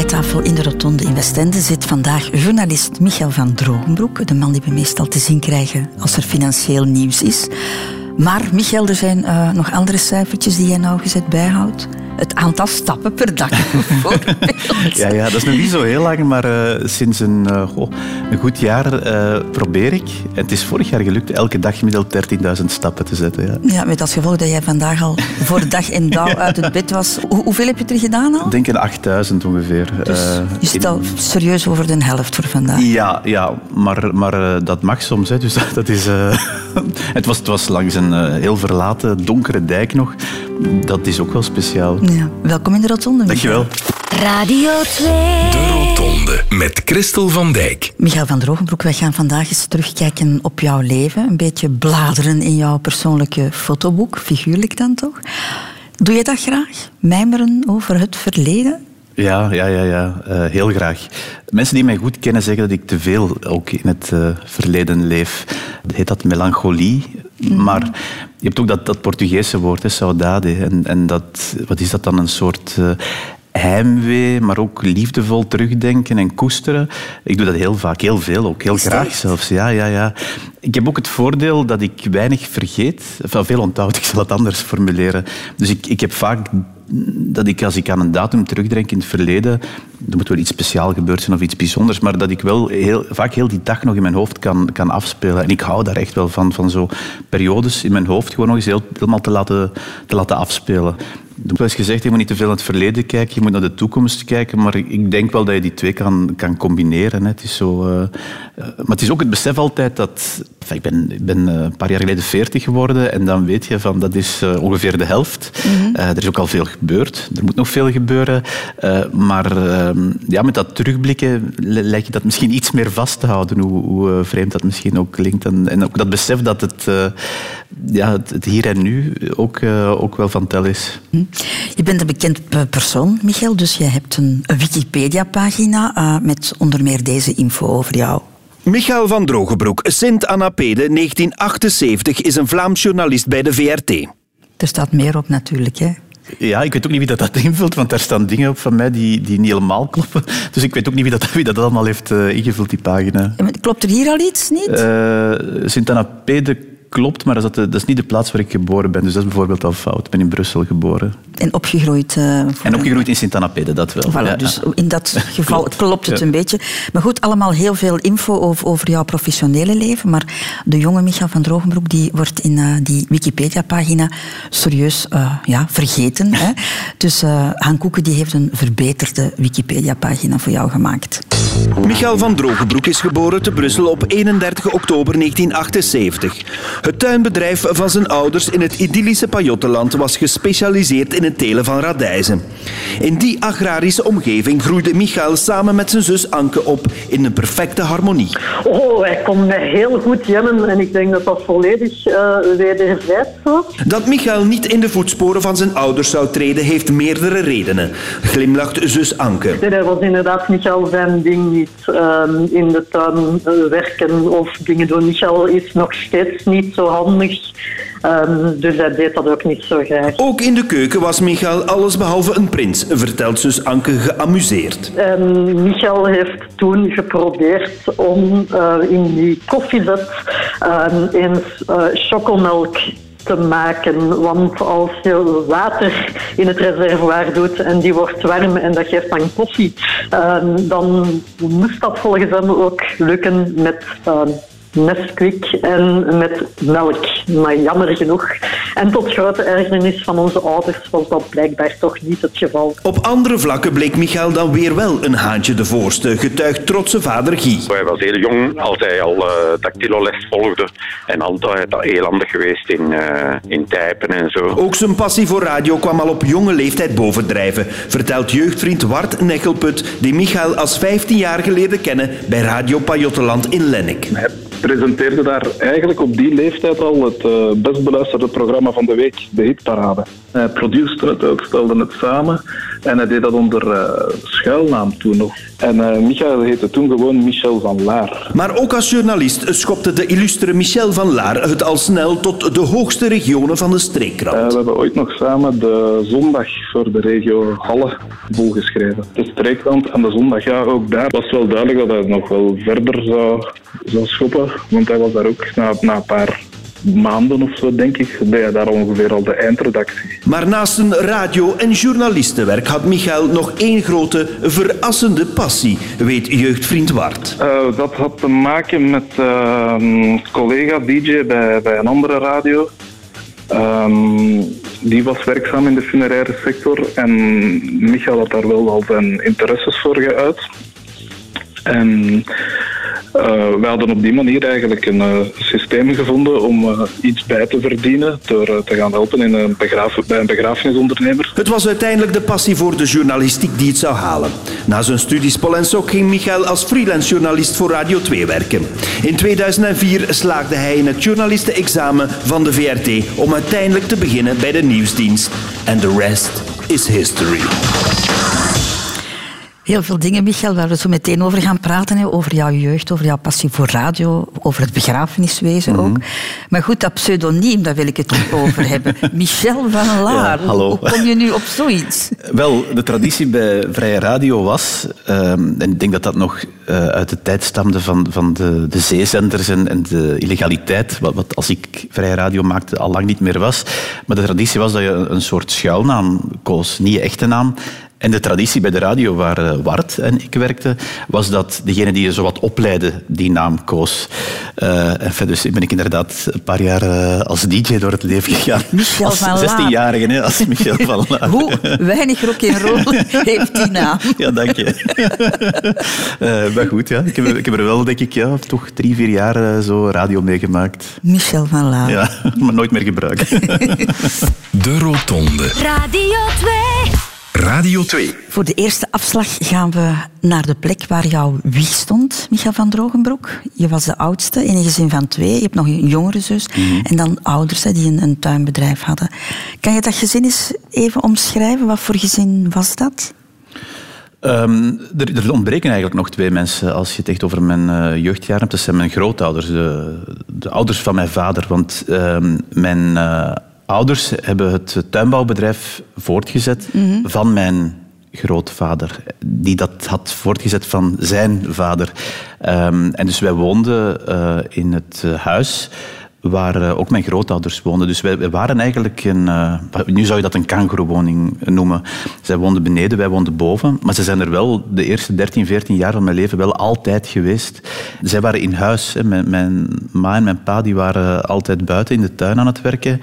Ontbijttafel in de Rotonde in Westende zit vandaag journalist Michael van Drogenbroek. De man die we meestal te zien krijgen als er financieel nieuws is. Maar Michael, er zijn eh, nog andere cijfertjes die jij nauwgezet bijhoudt. Het aantal stappen per dag bijvoorbeeld. Ja, ja, dat is nog niet zo heel lang, maar eh, sinds een, eh, goh, een goed jaar eh, probeer ik. En het is vorig jaar gelukt elke dag gemiddeld 13.000 stappen te zetten. Ja. Ja, met als gevolg dat jij vandaag al voor de dag en dauw uit het bed was. Hoe- hoeveel heb je er gedaan al? Ik denk een 8000 ongeveer. Dus je zit in- al serieus over de helft voor vandaag. Ja, ja maar, maar dat mag soms. Hè. Dus dat is, eh, het, was, het was langs een heel verlaten, donkere dijk nog. Dat is ook wel speciaal. Ja. Welkom in de Rotonde. Michael. Dankjewel. Radio 2. De Rotonde met Christel van Dijk. Michael van Drogenbroek, wij gaan vandaag eens terugkijken op jouw leven. Een beetje bladeren in jouw persoonlijke fotoboek, figuurlijk dan toch? Doe je dat graag? Mijmeren over het verleden? Ja, ja, ja, ja. Eh, heel graag. Mensen die mij goed kennen zeggen dat ik te veel ook in het eh, verleden leef. Heet dat melancholie? Maar je hebt ook dat, dat Portugese woord, hè, saudade. En, en dat, wat is dat dan? Een soort eh, heimwee, maar ook liefdevol terugdenken en koesteren. Ik doe dat heel vaak, heel veel ook. Heel dat graag zelfs. Ja, ja, ja. Ik heb ook het voordeel dat ik weinig vergeet. Enfin, veel onthoud, ik zal het anders formuleren. Dus ik, ik heb vaak dat ik als ik aan een datum terugdenk in het verleden, er moet wel iets speciaal gebeurd zijn of iets bijzonders, maar dat ik wel heel, vaak heel die dag nog in mijn hoofd kan, kan afspelen. En ik hou daar echt wel van, van zo periodes in mijn hoofd gewoon nog eens heel, helemaal te laten, te laten afspelen. Er wordt wel eens gezegd, je moet niet te veel naar het verleden kijken, je moet naar de toekomst kijken, maar ik- denk wel dat je die twee kan, kan combineren. Hè. Het is zo, eh, eh, maar het is ook het besef altijd dat... enfin, ik ben, ik ben eh, een paar jaar geleden 40 geworden en dan weet je van dat is ongeveer de helft. Eh, er is ook al veel gebeurd, er moet nog veel gebeuren. Eh, maar eh, ja, met dat terugblikken li- lijkt je dat misschien iets meer vast te houden, hoe, hoe eh, vreemd dat misschien ook klinkt. En, en ook dat besef dat het, eh, ja, het, het hier en nu ook, ook wel van tel is. Je bent een bekend pe- persoon, Michael, dus je hebt een, Wikipedia-pagina eh, met onder meer deze info over jou. Michael van Drogenbroek, Sint-Anna-Pede, 1978, is een Vlaams journalist bij de VRT. Er staat meer op natuurlijk, hè? Ja, ik weet ook niet wie dat, dat invult, want daar staan dingen op van mij die, die niet helemaal kloppen. Dus ik weet ook niet wie dat, wie dat allemaal heeft eh, ingevuld, die pagina. Ja, Klopt er hier al iets niet? Eh Sint-Anna-Pede klopt, maar dat is, dat is niet de plaats waar ik geboren ben. Dus dat is bijvoorbeeld al fout. Ik ben in Brussel geboren. en opgegroeid. eh, En opgegroeid in Sint-Anna-Pede, dat wel. Voilà, Ja, dus ja. in dat geval Klopt. klopt het Ja. een beetje. Maar goed, allemaal heel veel info over, over jouw professionele leven. Maar de jonge Michael van Drogenbroek die wordt in eh, die Wikipedia-pagina serieus eh, ja, vergeten. Hè? Dus Han Koeken die heeft een verbeterde Wikipedia-pagina voor jou gemaakt. Michael van Drogenbroek is geboren te Brussel op 31 oktober 1978. Het tuinbedrijf van zijn ouders in het idyllische Pajottenland was gespecialiseerd in het telen van radijzen. In die agrarische omgeving groeide Michael samen met zijn zus Anke op in een perfecte harmonie. Oh, hij kon mij heel goed jennen en ik denk dat dat volledig eh wederzijds was. Dat Michael niet in de voetsporen van zijn ouders zou treden, heeft meerdere redenen. Glimlacht zus Anke. Nee, dat was inderdaad Michael zijn ding niet. ehm, in de tuin eh, werken of dingen doen. Michael is nog steeds niet zo handig, ehm, dus hij deed dat ook niet zo graag. Ook in de keuken was Michael allesbehalve een prins, vertelt zus Anke geamuseerd. En Michael heeft toen geprobeerd om eh, in die koffiezet eens eh chocomelk te maken. Want als je water in het reservoir doet en die wordt warm en dat geeft dan koffie, ehm, dan moest dat volgens hem ook lukken met Nesquik en met melk. Maar jammer genoeg. En tot grote ergernis van onze ouders was dat blijkbaar toch niet het geval. Op andere vlakken bleek Michael dan weer wel een haantje de voorste, getuigt trotse vader Guy. Hij was heel jong als hij al uh, dactyloles volgde en altijd al heel handig geweest in, uh, in typen en zo. Ook zijn passie voor radio kwam al op jonge leeftijd bovendrijven, vertelt jeugdvriend Wart Nechelput, die Michael als 15 jaar geleden kennen bij Radio Pajottenland in Lennik. Hij presenteerde daar eigenlijk op die leeftijd al het uh, best beluisterde programma van de week, de Hitparade. Hij produceerde het ook, stelde het samen en hij deed dat onder uh, schuilnaam toen nog. En uh, Michael heette toen gewoon Michel van Laar. Maar ook als journalist schopte de illustere Michel van Laar het al snel tot de hoogste regionen van de streekkrant. we hebben ooit nog samen de zondag voor de regio Halle volgeschreven. De streekkrant en de zondag, ja, ook daar was wel duidelijk dat hij nog wel verder zou, zou schoppen. Want hij was daar ook na, na een paar maanden of zo, denk ik, deed hij daar ongeveer al de eindredactie. Maar naast een radio- en journalistenwerk had Michael nog één grote, verrassende passie, weet jeugdvriend Wart. Uh, dat had te maken met uh, collega-dj bij, bij een andere radio. Um, die was werkzaam in de funeraire sector en Michael had daar wel al zijn interesses voor geuit. En we hadden op die manier eigenlijk een uh, systeem gevonden om uh, iets bij te verdienen door te gaan helpen in een bij een begrafenisondernemer. Het was uiteindelijk de passie voor de journalistiek die het zou halen. Na zijn studies Polensok ging Michael als freelance journalist voor Radio 2 werken. In 2004 slaagde hij in het journalistenexamen van de VRT om uiteindelijk te beginnen bij de nieuwsdienst. And the rest is history. Heel veel dingen, Michael, waar we zo meteen over gaan praten. Hè, over jouw jeugd, over jouw passie voor radio, over het begrafeniswezen ook. Maar goed, dat pseudoniem, daar wil ik het niet over hebben. Michel van Laar, Ja, hallo. hoe kom je nu op zoiets? Wel, de traditie bij Vrije Radio was, ehm, en ik denk dat dat nog eh, uit de tijd stamde van, van de, de zeezenders en, en de illegaliteit, wat, wat als ik Vrije Radio maakte al lang niet meer was. Maar de traditie was dat je een soort schuilnaam koos, niet je echte naam. En de traditie bij de radio waar eh, Wart en ik werkten, was dat degene die je zo wat opleidde, die naam koos. Eh, en dus ben ik inderdaad een paar jaar eh, als DJ door het leven gegaan. Michel als van Laar. 16-jarige, hè, als Michel van Laar. Hoe weinig rock en roll heeft die naam? Ja, dank je. Eh, maar goed, ja. Ik, heb, ik heb er wel, denk ik, ja, toch drie, vier jaar zo radio meegemaakt. Michel van Laar. Ja, maar nooit meer gebruikt. De Rotonde. Radio 2. Radio 2. Voor de eerste afslag gaan we naar de plek waar jouw wieg stond, Michael van Drogenbroek. Je was de oudste in een gezin van twee. Je hebt nog een jongere zus. En dan ouders hè, die een, een tuinbedrijf hadden. Kan je dat gezin eens even omschrijven? Wat voor gezin was dat? Ehm, er, er ontbreken eigenlijk nog twee mensen als je het echt over mijn eh, jeugdjaren hebt. Dat zijn mijn grootouders, de, de ouders van mijn vader. Want ehm, mijn eh, ouders hebben het tuinbouwbedrijf voortgezet van mijn grootvader, die dat had voortgezet van zijn vader. Ehm, en dus wij woonden eh, in het eh, huis waar eh, ook mijn grootouders woonden. Dus wij, wij waren eigenlijk een... nu zou je dat een kangoeroewoning noemen. Zij woonden beneden, wij woonden boven. Maar ze zijn er wel de eerste 13, 14 jaar van mijn leven wel altijd geweest. Zij waren in huis. Hè. Mijn, mijn ma en mijn pa die waren altijd buiten in de tuin aan het werken.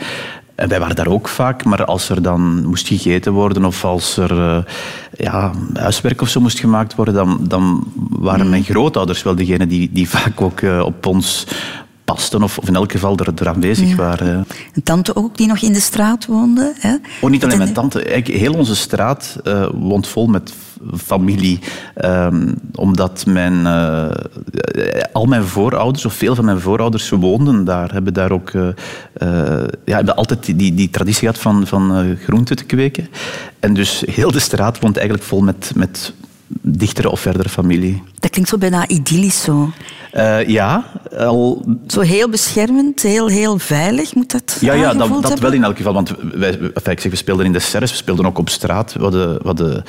En wij waren daar ook vaak, maar als er dan moest gegeten worden of als er eh, ja, huiswerk of zo moest gemaakt worden, dan, dan waren mijn grootouders wel degene die, die vaak ook eh, op ons pasten of, of in elk geval er, er aanwezig waren. Een tante ook die nog in de straat woonde. Hè? Oh, niet alleen En- mijn tante. Eigenlijk, heel onze straat eh, woont vol met familie. Ehm, omdat mijn, eh, al mijn voorouders, of veel van mijn voorouders, woonden daar. Hebben daar ook eh, ja, hebben altijd die, die, die traditie gehad van, van groenten te kweken. En dus heel de straat woont eigenlijk vol met, met dichtere of verdere familie. Dat klinkt zo bijna idyllisch zo. Eh, ja, al Zo heel beschermend, heel, heel veilig moet dat Ja, ja dat, dat wel in elk geval. Want wij, enfin, ik zeg, we speelden in de serres, we speelden ook op straat. We hadden, we hadden-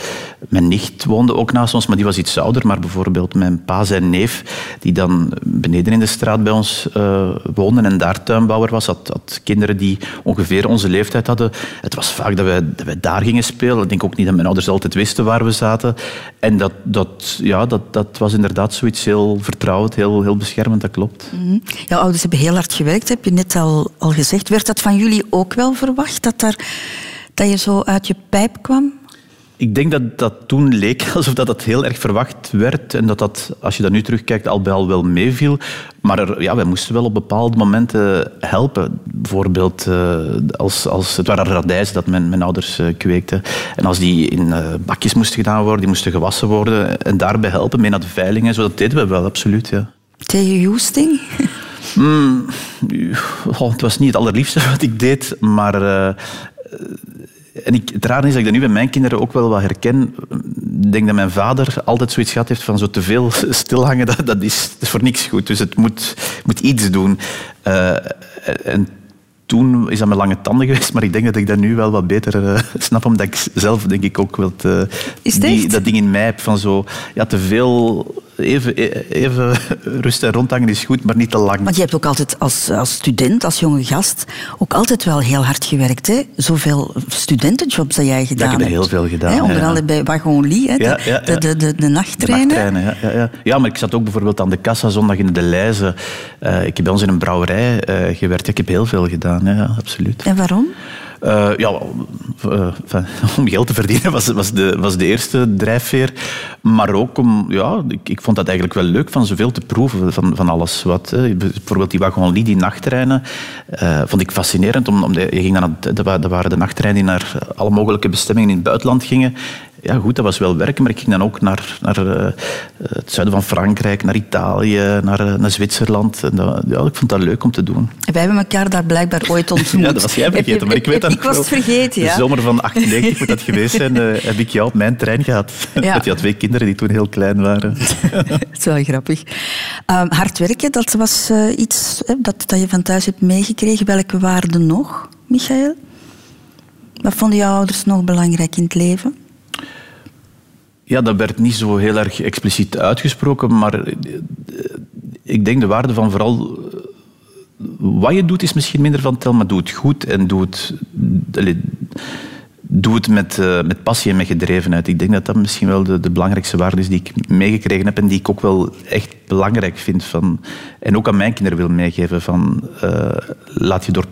mijn nicht woonde ook naast ons, maar die was iets ouder. Maar bijvoorbeeld mijn pa, zijn neef, die dan beneden in de straat bij ons eh, woonde en daar tuinbouwer was, had, had kinderen die ongeveer onze leeftijd hadden. Het was vaak dat wij, dat wij daar gingen spelen. Ik denk ook niet dat mijn ouders altijd wisten waar we zaten. En dat, dat, ja, dat, dat was inderdaad zoiets heel vertrouwd, heel, heel beschermend, dat klopt. Mhm. Jouw ouders hebben heel hard gewerkt, heb je net al, al gezegd. Werd dat van jullie ook wel verwacht, dat, daar, dat je zo uit je pijp kwam? Ik denk dat dat toen leek alsof dat, dat heel erg verwacht werd en dat dat, als je dat nu terugkijkt, al bij al wel meeviel. Maar er, ja, wij moesten wel op bepaalde momenten helpen. Bijvoorbeeld, eh, als, als, het waren radijzen dat mijn, mijn ouders eh, kweekten. En als die in eh, bakjes moesten gedaan worden, die moesten gewassen worden en daarbij helpen, mee naar de veiling en zo, dat deden we wel, absoluut, ja. Tegen Joesting? Mm, oh, het was niet het allerliefste wat ik deed, maar... eh, en ik, het rare is dat ik dat nu bij mijn kinderen ook wel wat herken. Ik denk dat mijn vader altijd zoiets gehad heeft van zo te veel stilhangen, dat, dat, is, dat is voor niks goed. Dus het moet, moet iets doen. Eh, en toen is dat met lange tanden geweest, maar ik denk dat ik dat nu wel wat beter eh, snap, omdat ik zelf denk ik ook wel te, die, dat ding in mij heb van zo ja, te veel even, even rust en rondhangen is goed, maar niet te lang. Want je hebt ook altijd als, als student, als jonge gast, ook altijd wel heel hard gewerkt. Hè? Zoveel studentenjobs dat jij gedaan ik heb hebt. heel veel gedaan, Hè? Onder ja. andere bij Wagon Lee, hè? De, Ja, ja, ja. De, de, de, de nachttreinen. De nachttreinen, ja, ja, ja. ja, maar ik zat ook bijvoorbeeld aan de kassa zondag in de Leize. Eh, ik heb bij ons in een brouwerij eh, gewerkt. Ik heb heel veel gedaan, ja, absoluut. En waarom? Eh, ja, eh, enfin, om geld te verdienen was, was, de, was de eerste drijfveer. Maar ook om, ja, ik, ik vond dat eigenlijk wel leuk van zoveel te proeven van, van alles wat. Hè. Bijvoorbeeld die Wagon die nachttreinen, eh, vond ik fascinerend. Om, om de, je ging dan, dat waren de nachttreinen die naar alle mogelijke bestemmingen in het buitenland gingen. Ja, goed, dat was wel werken, maar ik ging dan ook naar, naar eh, het zuiden van Frankrijk, naar Italië, naar, eh, naar Zwitserland. En dat, ja, ik vond dat leuk om te doen. Wij hebben elkaar daar blijkbaar ooit ontmoet. Ja, dat was jij je- vergeten, maar ik weet dat Ik was het vergeten, ja. De zomer van 98 moet dat geweest zijn, eh, heb ik jou op mijn trein gehad. Ja. Met die twee kinderen die toen heel klein waren. Dat is wel grappig. Ehm, hard werken, dat was iets dat, dat je van thuis hebt meegekregen. Welke waarden nog, Michael? Wat vonden jouw ouders nog belangrijk in het leven? Ja, dat werd niet zo heel erg expliciet uitgesproken, maar eh, ik denk de waarde van vooral eh, wat je doet is misschien minder van tel, maar doe het goed en doe het, doe het met, eh, met passie en met gedrevenheid. Ik denk dat dat misschien wel de, de belangrijkste waarde is die ik meegekregen heb en die ik ook wel echt belangrijk vind. Van, en ook aan mijn kinderen wil meegeven van laat je door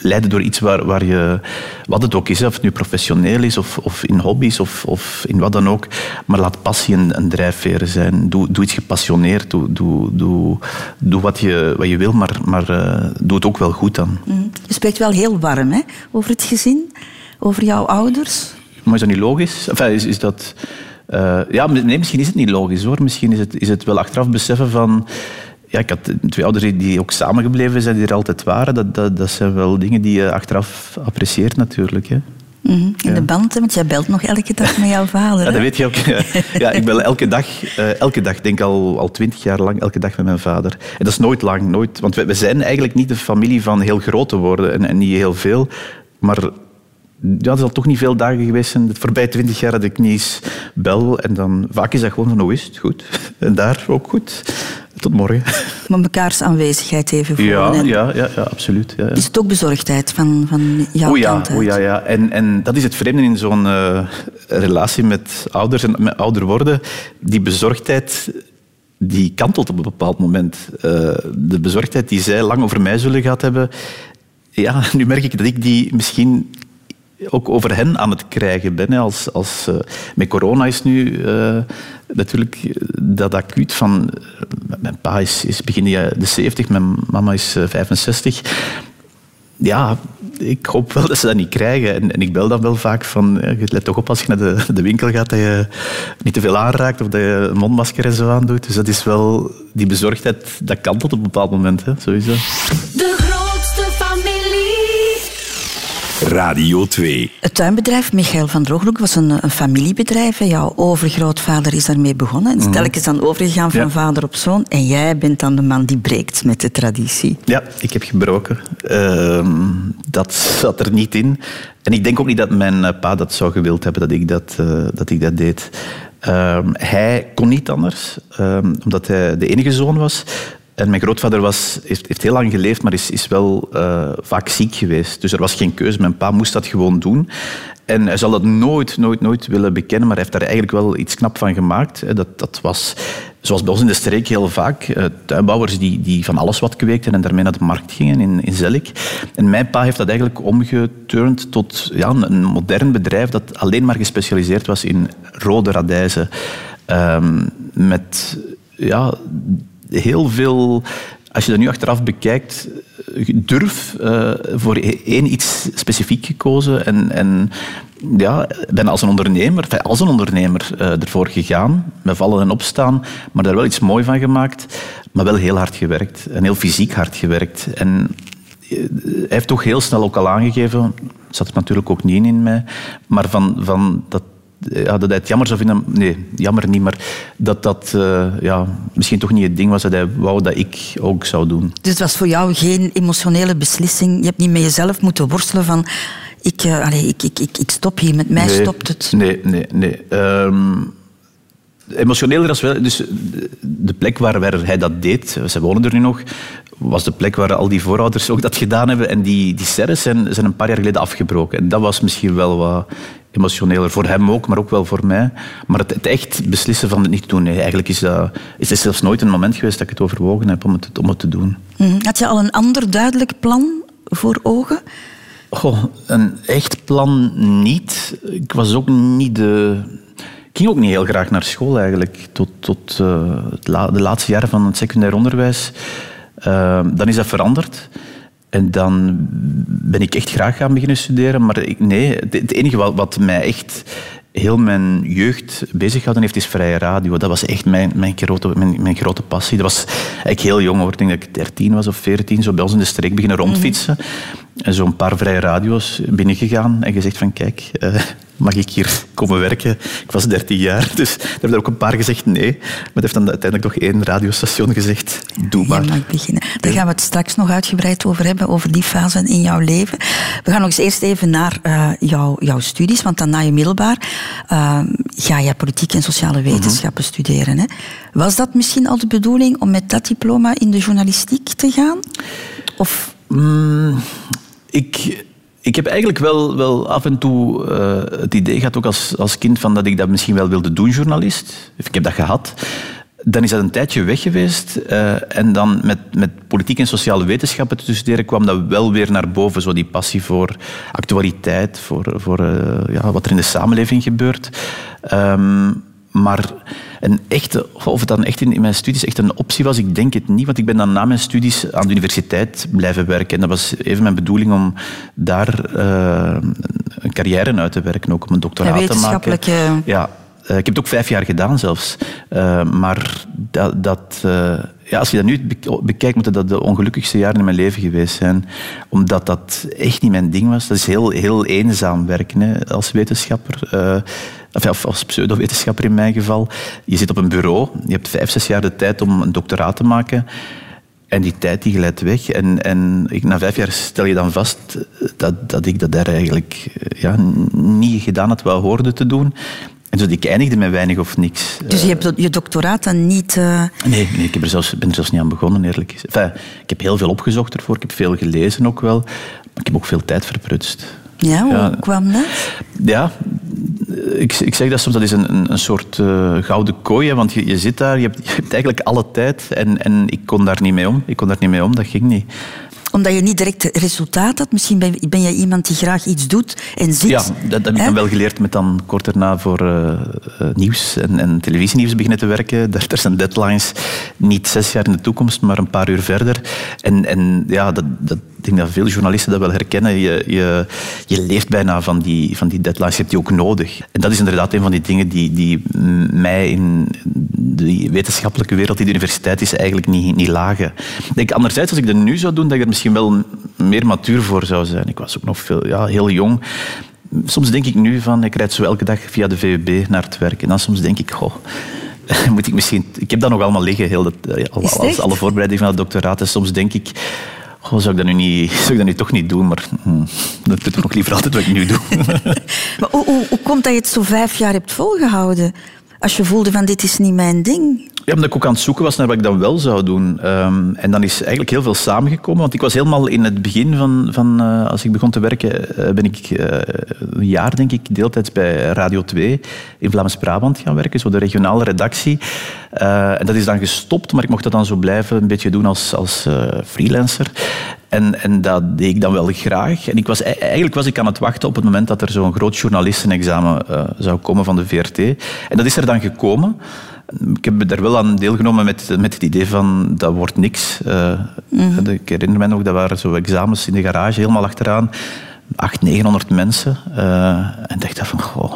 leiden door iets waar, waar je, wat het ook is, of het nu professioneel is of, of in hobby's of, of in wat dan ook, maar laat passie een, een drijfveer zijn. Doe, doe iets gepassioneerd, doe, doe, doe, doe wat, je, wat je wil, maar, maar eh, doe het ook wel goed dan. Mm. Je spreekt wel heel warm hè, over het gezin, over jouw ouders. Maar is dat niet logisch? Enfin, is, is dat... eh, ja, nee, misschien is het niet logisch hoor. Misschien is het, is het wel achteraf beseffen van... Ja, ik had twee ouders die- ook samengebleven zijn, die er altijd waren. Dat, dat, dat zijn wel dingen die je achteraf apprecieert natuurlijk. Hè. Mhm. In de band, want jij belt nog elke dag met jouw vader. Ja, dat weet je ook. Ja, ik bel elke dag, eh, elke dag, denk al al twintig jaar lang, elke dag met mijn vader. En dat is nooit lang, nooit. Want we, we zijn eigenlijk niet de familie van heel groot te worden en, en niet heel veel. Maar ja, er zal toch niet veel dagen geweest zijn. De voorbije twintig jaar dat ik niet eens bel. En dan vaak is dat gewoon van, hoe is het? Goed. En daar ook goed. Tot morgen. Maar mekaars aanwezigheid even voelen. Ja, ja, ja, ja absoluut. Ja, ja. Is het ook bezorgdheid van, van jouw O ja, kant uit? o ja, ja. En, en dat is het vreemde in zo'n eh, relatie met ouders en met ouder worden. Die bezorgdheid die kantelt op een bepaald moment. Eh, de bezorgdheid die zij lang over mij zullen gehad hebben. Ja, nu merk ik dat ik die misschien ook over hen aan het krijgen ben. Als, als, eh, met corona is nu eh, natuurlijk dat acuut van... eh, mijn pa is, is begin de 70, mijn mama is eh, 65 ja, ik hoop wel dat ze dat niet krijgen. En, en ik bel dan wel vaak van, let toch op als je naar de, de winkel gaat, dat je niet te veel aanraakt of dat je een mondmasker en zo aandoet. Dus dat is wel, die bezorgdheid, dat kan tot op een bepaald moment, hè, Radio 2. Het tuinbedrijf Michael van Droogloek was een, een familiebedrijf. Jouw overgrootvader is daarmee begonnen. En is telkens dan overgegaan van Mhm. Ja. vader op zoon. En jij bent dan de man die breekt met de traditie. Ja, ik heb gebroken. Ehm, dat zat er niet in. En ik denk ook niet dat mijn eh, pa dat zou gewild hebben, dat ik dat, eh, dat, ik dat deed. Ehm, hij kon niet anders, ehm, omdat hij de enige zoon was. En mijn grootvader was, heeft, heel lang geleefd, maar is, is wel eh, vaak ziek geweest. Dus er was geen keuze. Mijn pa moest dat gewoon doen. En hij zal dat nooit, nooit, nooit willen bekennen, maar hij heeft daar eigenlijk wel iets knap van gemaakt. Dat, dat was, zoals bij ons in de streek heel vaak, eh, tuinbouwers die, die van alles wat kweekten en daarmee naar de markt gingen in, in. En mijn pa heeft dat eigenlijk omgeturnd tot ja, een, een modern bedrijf dat alleen maar gespecialiseerd was in rode radijzen. Ehm, met ja, heel veel... Als je dat nu achteraf bekijkt, durf eh, voor één iets specifiek gekozen en, en ja, ben als een ondernemer, als een ondernemer eh, ervoor gegaan, met vallen en opstaan, maar daar wel iets mooi van gemaakt, maar wel heel hard gewerkt en heel fysiek hard gewerkt. En eh, hij heeft toch heel snel ook al aangegeven, zat er natuurlijk ook niet in mij, maar van, van dat, ja, dat hij het jammer zou vinden, nee, jammer niet, maar dat dat eh, ja, misschien toch niet het ding was dat hij wou dat ik ook zou doen. Dus het was voor jou geen emotionele beslissing. Je hebt niet met jezelf moeten worstelen van... Ik, eh, allee, ik, ik, ik, ik stop hier, met mij Nee, stopt het. Nee, nee, nee. Ehm, emotioneler als wel. Dus de- de plek waar, waar hij dat deed, ze wonen er nu nog, was de plek waar al die voorouders ook dat gedaan hebben. En die, die serres zijn, zijn een paar jaar geleden afgebroken. En dat was misschien wel wat emotioneler. Voor hem ook, maar ook wel voor mij. Maar het, het echt beslissen van het niet te doen, nee, eigenlijk is dat, is er zelfs nooit een moment geweest dat ik het overwogen heb om het, om het te doen. Mhm. Had je al een ander duidelijk plan voor ogen? Goh, een echt plan niet. Ik was ook niet de... Ik ging ook niet heel graag naar school eigenlijk, tot, tot eh, het de laatste jaren van het secundair onderwijs. Eh, dan is dat veranderd. En dan ben ik echt graag gaan beginnen studeren. Maar ik, nee, het, enige wat, wat mij echt heel mijn jeugd bezig gehouden heeft, is vrije radio. Dat was echt mijn, mijn, grote, mijn, mijn grote passie. Dat was eigenlijk heel jong hoor. Ik denk dat ik 13 was of 14, zo bij ons in de streek beginnen rondfietsen. En zo'n paar vrije radio's binnengegaan en gezegd van kijk, eh, mag ik hier komen werken? Ik was 13 jaar, dus er hebben er ook een paar gezegd nee. Maar het heeft dan uiteindelijk toch één radiostation gezegd, doe maar. Je mag beginnen. Daar gaan we het straks nog uitgebreid over hebben, over die fase in jouw leven. We gaan nog eens eerst even naar eh, jouw, jouw studies, want dan na je middelbaar eh, ga je politiek en sociale wetenschappen studeren. Hè? Was dat misschien al de bedoeling om met dat diploma in de journalistiek te gaan? Of Mm, ik, ik heb eigenlijk wel, wel af en toe eh, het idee gehad, ook als, als kind, van dat ik dat misschien wel wilde doen, journalist. Ik heb dat gehad. Dan is dat een tijdje weg geweest. eh, en dan met, met politiek en sociale wetenschappen te studeren kwam dat wel weer naar boven. Zo die passie voor actualiteit, voor, voor eh, ja, wat er in de samenleving gebeurt. Ehm, maar een echte, of het dan echt in, in mijn studies echt een optie was, ik denk het niet. Want ik ben dan na mijn studies aan de universiteit blijven werken. En dat was even mijn bedoeling om daar eh, een carrière uit te werken, ook om een doctoraat te maken. Ja, eh, ik heb het ook vijf jaar gedaan zelfs. Eh, maar dat, dat, ja, als je dat nu be- bekijkt, moeten dat de ongelukkigste jaren in mijn leven geweest zijn. Omdat dat echt niet mijn ding was. Dat is heel, heel eenzaam werken hè, als wetenschapper. Of, als pseudowetenschapper in mijn geval. Je zit op een bureau, je hebt vijf, zes jaar de tijd om een doctoraat te maken. En die tijd die glijdt weg. En, en ik, na vijf jaar stel je dan vast dat, dat ik dat daar eigenlijk eh, ja, niet gedaan had wat hoorde te doen. En dus ik eindigde met weinig of niks. dus je hebt je doctoraat dan niet... eh, Nee, nee ik heb er zelfs, ben er zelfs niet aan begonnen, eerlijk gezegd. Enfin, ik heb heel veel opgezocht ervoor, ik heb veel gelezen ook wel. Maar ik heb ook veel tijd verprutst. Ja, hoe Ja. kwam dat? Ja, ik, ik zeg dat soms, dat is een, een, soort eh, gouden kooi. hè, Want je, je zit daar, je hebt, je hebt eigenlijk alle tijd. En, en ik kon daar niet mee om. Ik kon daar niet mee om, dat ging niet. Omdat je niet direct resultaat had. Misschien ben, ben jij iemand die graag iets doet en zit. Ja, dat, dat heb ik dan wel geleerd met dan kort daarna voor eh, eh, nieuws en, en televisienieuws beginnen te werken. Daar, daar zijn deadlines niet zes jaar in de toekomst, maar een paar uur verder. En, en ja, dat, dat, ik denk dat veel journalisten dat wel herkennen. Je, je, je leeft bijna van die, van die deadlines, je hebt die ook nodig. En dat is inderdaad een van die dingen die, die mij in de wetenschappelijke wereld, die de universiteit is, eigenlijk niet, niet lagen. Ik denk anderzijds, als ik dat nu zou doen, dat ik er misschien wel meer matuur voor zou zijn. Ik was ook nog veel, ja, heel jong. Soms denk ik nu van, ik rijd zo elke dag via de VUB naar het werk. En dan soms denk ik, goh, moet ik misschien... Ik heb dat nog allemaal liggen, heel dat, al- alle voorbereiding van het doctoraat. En soms denk ik, goh, zou ik dat nu, niet, zou ik dat nu toch niet doen? Maar hm, dat doe ik nog liever altijd wat ik nu doe. Maar hoe, hoe, hoe komt dat je het zo vijf jaar hebt volgehouden? Als je voelde van dit is niet mijn ding. Ja, omdat ik ook aan het zoeken was naar wat ik dan wel zou doen. Ehm, en dan is eigenlijk heel veel samengekomen. Want ik was helemaal in het begin van, van eh, als ik begon te werken, eh, ben ik eh, een jaar, denk ik, deeltijds bij Radio 2 in Vlaams-Brabant gaan werken, zo de regionale redactie. En dat is dan gestopt, maar ik mocht dat dan zo blijven een beetje doen als, als freelancer. En, en dat deed ik dan wel graag. En ik was, eigenlijk was ik aan het wachten op het moment dat er zo'n groot journalistenexamen eh, zou komen van de VRT. En dat is er dan gekomen. Ik heb daar wel aan deelgenomen met, met het idee van dat wordt niks. Eh, Ik herinner me nog, dat waren zo examens in de garage, helemaal achteraan. 800, 900 mensen. Eh, en dacht van, goh,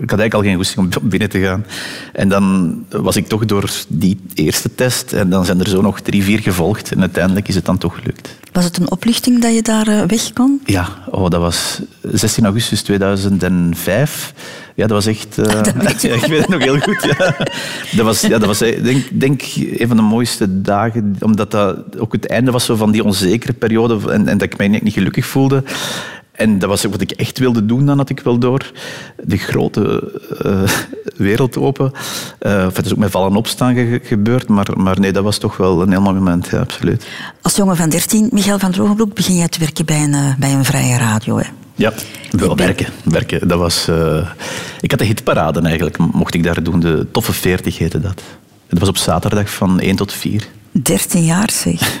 ik had eigenlijk al geen goesting om binnen te gaan. En dan was ik toch door die eerste test. En dan zijn er zo nog drie, vier gevolgd. En uiteindelijk is het dan toch gelukt. Was het een oplichting dat je daar eh, weg kon? Ja, oh, dat was 16 augustus 2005. Ja, dat was echt... eh, ja, ik weet het nog heel goed. Ja. Dat was, ja, dat was eh, denk, denk een van de mooiste dagen, omdat dat ook het einde was zo van die onzekere periode en, en dat ik mij niet gelukkig voelde. En dat was wat ik echt wilde doen, dan had ik wel door. De grote eh, wereld open. Of het is ook met vallen opstaan ge- gebeurd, maar, maar nee, dat was toch wel een heel mooi moment, ja, absoluut. Als jongen van 13, Michael van Drogenbroek, begin jij te werken bij een, eh, bij een vrije radio. Hè? Ja, wel ben- werken. werken. Dat was, ik had de hitparade eigenlijk, mocht ik daar doen. De Toffe 40 heette dat. Dat was op zaterdag van 1 tot 4. 13 jaar zeg.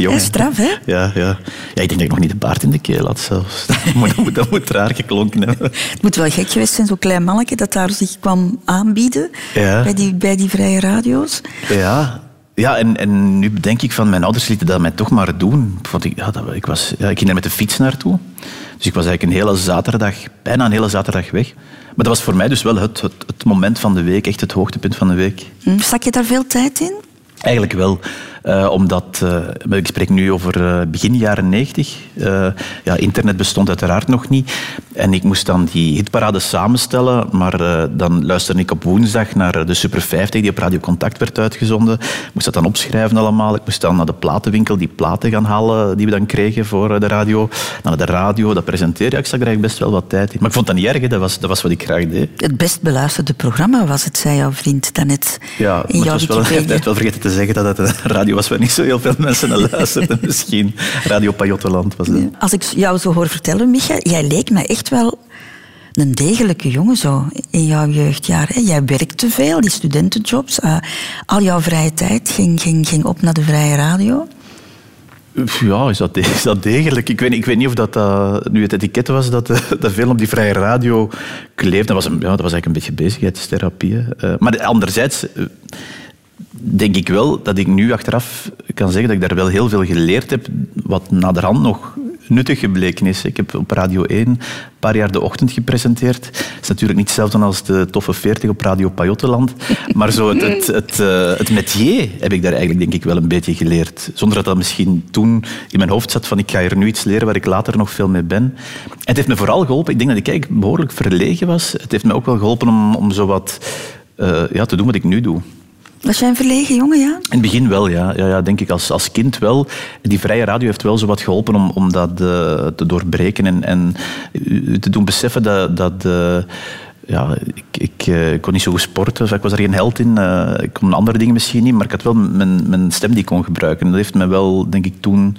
Jong, Ja, straf, hè? Ja, ja. ja, ik denk dat ik nog niet de baard in de keel had zelfs. Dat moet, dat moet, dat moet raar geklonken hebben. Het moet wel gek geweest zijn, zo'n klein mannetje dat daar zich kwam aanbieden Ja. bij, die, bij die vrije radio's. Ja, ja en, en nu denk ik van mijn ouders lieten dat mij toch maar doen. Want ik, ja, dat, ik, was, ja, ik ging er met de fiets naartoe. Dus ik was eigenlijk een hele zaterdag, bijna een hele zaterdag weg. Maar dat was voor mij dus wel het, het, het moment van de week, echt het hoogtepunt van de week. Hm, Stak je daar veel tijd in? Eigenlijk wel, eh, omdat maar ik spreek nu over eh, begin jaren 90. Eh, ja, internet bestond uiteraard nog niet. En ik moest dan die hitparade samenstellen, maar dan luisterde ik op woensdag naar de Super 50 die op Radio Contact werd uitgezonden. Ik moest dat dan opschrijven allemaal. Ik moest dan naar de platenwinkel die platen gaan halen die we dan kregen voor de radio. Naar de radio, dat presenteren. Ja, ik zag er eigenlijk best wel wat tijd in. Maar ik vond dat niet erg. Dat, was, dat was wat ik graag deed. Het best beluisterde programma was het, zei jouw vriend daarnet Ja, in maar jouw het was wel, Wikipedia. heeft wel vergeten te zeggen dat het een radio was waar niet zo heel veel mensen naar luisterden. Misschien Radio Pajottenland was dat. Als ik jou zo hoor vertellen, Micha, jij leek me echt wel een degelijke jongen zo in jouw jeugdjaren. Jij werkte veel, die studentenjobs. eh, al jouw vrije tijd ging, ging, ging op naar de vrije radio. Ja, is dat, is dat degelijk? Ik weet, ik weet niet of dat, eh, nu het etiket was dat, dat veel op die vrije radio kleefde. Dat was, een, ja, dat was eigenlijk een beetje bezigheidstherapie. Eh, maar anderzijds denk ik wel dat ik nu achteraf kan zeggen dat ik daar wel heel veel geleerd heb, wat naderhand nog nuttig gebleken is. Ik heb op Radio 1 een paar jaar de ochtend gepresenteerd. Het is natuurlijk niet hetzelfde als de toffe 40 op Radio Pajottenland. Maar zo het, het, het, eh, het métier heb ik daar eigenlijk denk ik wel een beetje geleerd. Zonder dat dat misschien toen in mijn hoofd zat van ik ga hier nu iets leren waar ik later nog veel mee ben. En het heeft me vooral geholpen. Ik denk dat ik eigenlijk behoorlijk verlegen was. Het heeft me ook wel geholpen om, om zo wat eh, ja, te doen wat ik nu doe. Was jij een verlegen jongen, ja? In het begin wel, ja. ja, ja denk ik als, als kind wel. Die vrije radio heeft wel zo wat geholpen om, om dat eh, te doorbreken en, en te doen beseffen dat... dat eh, ja, ik, ik, eh, ik kon niet zo goed sporten, dus ik was er geen held in. Ik kon andere dingen misschien niet, maar ik had wel mijn, mijn stem die ik kon gebruiken. En dat heeft me wel, denk ik, toen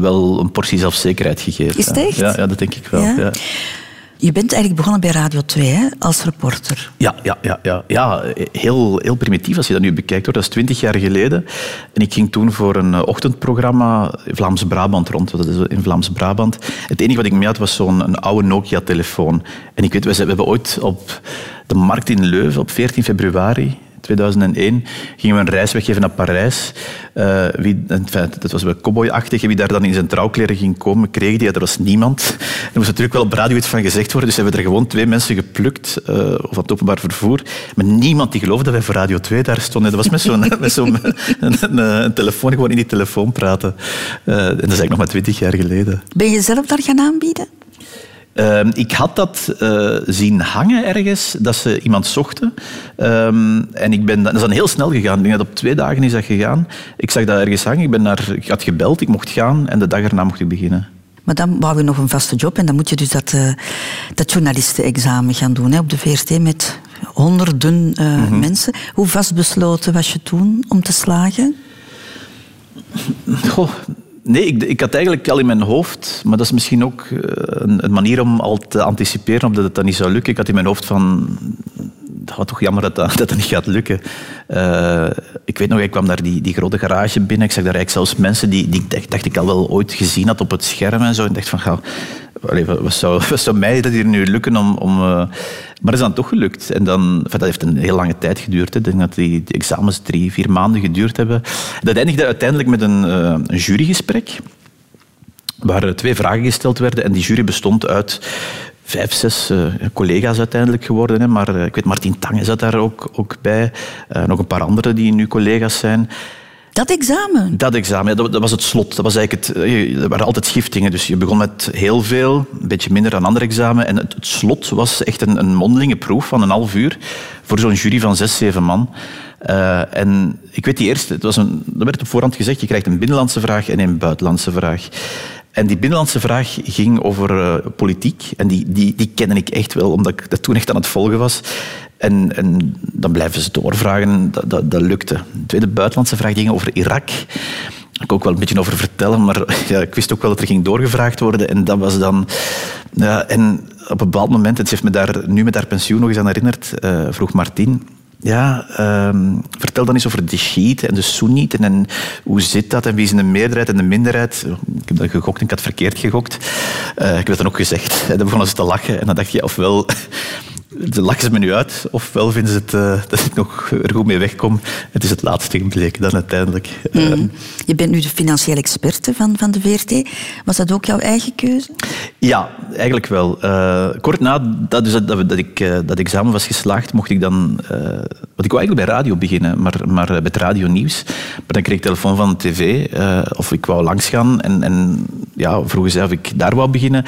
wel een portie zelfzekerheid gegeven. Is het echt? Ja, ja dat denk ik wel. Ja? Ja. Je bent eigenlijk begonnen bij Radio 2 hè, als reporter. Ja, ja, ja, ja. ja heel, heel primitief als je dat nu bekijkt. Hoor. Dat is twintig jaar geleden. En ik ging toen voor een eh, ochtendprogramma Vlaams-Brabant rond. Dat is in Vlaams-Brabant. Het enige wat ik mee had was zo'n oude Nokia-telefoon. En ik weet, we, we hebben ooit op de markt in Leuven op 14 februari 2001 gingen we een reis weggeven naar Parijs. Eh, wie, dat was wel cowboyachtig. Wie daar dan in zijn trouwkleren ging komen, kreeg die. Ja, er was niemand. Er moest natuurlijk wel op radio iets van gezegd worden. Dus hebben er gewoon twee mensen geplukt, eh, of van het openbaar vervoer. Maar niemand die geloofde dat wij voor Radio 2 daar stonden. Dat was met zo'n een, een, een telefoon, gewoon in die telefoon praten. Eh, en dat is eigenlijk nog maar twintig jaar geleden. Ben je zelf daar gaan aanbieden? Ehm, ik had dat eh, zien hangen ergens, dat ze iemand zochten. Ehm, en ik ben, dat is dan heel snel gegaan. Ik denk dat op twee dagen is dat gegaan. Ik zag dat ergens hangen. Ik, ben naar, ik had gebeld, ik mocht gaan. En de dag erna mocht ik beginnen. Maar dan wou je nog een vaste job en dan moet je dus dat, uh, dat journalistenexamen gaan doen hè, op de VRT met honderden uh, mensen. Hoe vastbesloten was je toen om te slagen? Goh, nee, ik, ik, had eigenlijk al in mijn hoofd, maar dat is misschien ook uh, een, een, manier om al te anticiperen op dat het dan niet zou lukken. Ik had in mijn hoofd van, dat was toch jammer dat dat, niet gaat lukken. Uh, ik weet nog, ik kwam daar die, die grote garage binnen. Ik zag daar eigenlijk zelfs mensen die, die dacht, dacht ik al wel ooit gezien had op het scherm en zo. En dacht van, ga, wat, zou, zou mij dat hier nu lukken om... om uh, maar dat is dan toch gelukt. En dan, dat heeft een heel lange tijd geduurd. Hè. Ik denk dat die, die, examens drie, vier maanden geduurd hebben. Dat eindigde uiteindelijk met een, uh, een jurygesprek. Waar twee vragen gesteld werden. En die jury bestond uit vijf, zes uh, collega's uiteindelijk geworden. Hè. Maar uh, ik weet, Martin Tange zat daar ook, ook bij. Uh, nog een paar anderen die nu collega's zijn. Dat examen? Dat examen, ja, dat, dat, was het slot. Dat was eigenlijk het, er waren altijd schiftingen. Dus je begon met heel veel, een beetje minder dan andere examen. En het, het slot was echt een, een mondelinge proef van een half uur voor zo'n jury van zes, zeven man. Uh, en ik weet die eerste, het was een, er werd op voorhand gezegd, je krijgt een binnenlandse vraag en een buitenlandse vraag. En die binnenlandse vraag ging over uh, politiek. En die, die, die kende ik echt wel, omdat ik dat toen echt aan het volgen was. En, en dan blijven ze doorvragen, dat, dat, lukte. De tweede buitenlandse vraag ging over Irak. Ik ook wel een beetje over vertellen, maar ja, ik wist ook wel dat er ging doorgevraagd worden. En dat was dan... Ja, en op een bepaald moment, het heeft me daar nu met haar pensioen nog eens aan herinnerd, uh, vroeg Martin... Ja, um, vertel dan eens over de Shiiten en de Soenieten en hoe zit dat en wie is de meerderheid en de minderheid. Ik heb dat gegokt en ik had verkeerd gegokt. Uh, ik heb dat dan ook gezegd. En dan begonnen ze te lachen en dan dacht je, ofwel lachen ze me nu uit, ofwel vinden ze het, uh, dat ik nog er goed mee wegkom. Het is het laatste gebleken dan uiteindelijk. Mm. Je bent nu de financiële experte van, van de VRT. Was dat ook jouw eigen keuze? Ja, eigenlijk wel. Uh, kort na dat, dus dat, dat, ik uh, dat examen was geslaagd, mocht ik dan... want ik wou eigenlijk bij radio beginnen, maar, maar met radio nieuws. Maar dan kreeg ik telefoon van de tv of ik wou langsgaan. En, en ja, vroegen ze of ik daar wou beginnen.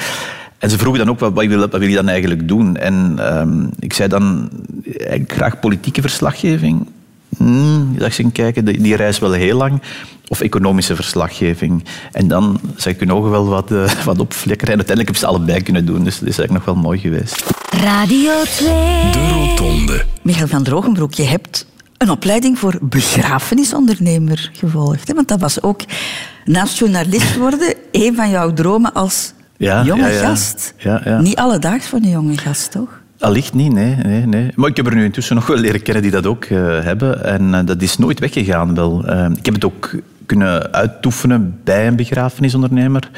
En ze vroegen dan ook, wat, wat, wil, wat wil je dan eigenlijk doen? En um, ik zei dan, eigenlijk graag politieke verslaggeving. Hmm, dacht ik kijken, die, die reis wel heel lang. Of economische verslaggeving. En dan zag ik hun ogen wel wat, uh, wat opflikkeren. En uiteindelijk heb ze allebei kunnen doen, dus dat is eigenlijk nog wel mooi geweest. Radio 2. De Rotonde. Michael van Drogenbroek, je hebt een opleiding voor begrafenisondernemer gevolgd. Hè? Want dat was ook, naast journalist worden, een van jouw dromen als ja, jonge ja, ja. gast. Ja, ja. Niet alledaags voor een jonge gast, toch? Allicht niet, nee, nee, nee. Maar ik heb er nu intussen nog wel leren kennen die dat ook uh, hebben. En uh, dat is nooit weggegaan wel. Uh, ik heb het ook kunnen uitoefenen bij een begrafenisondernemer.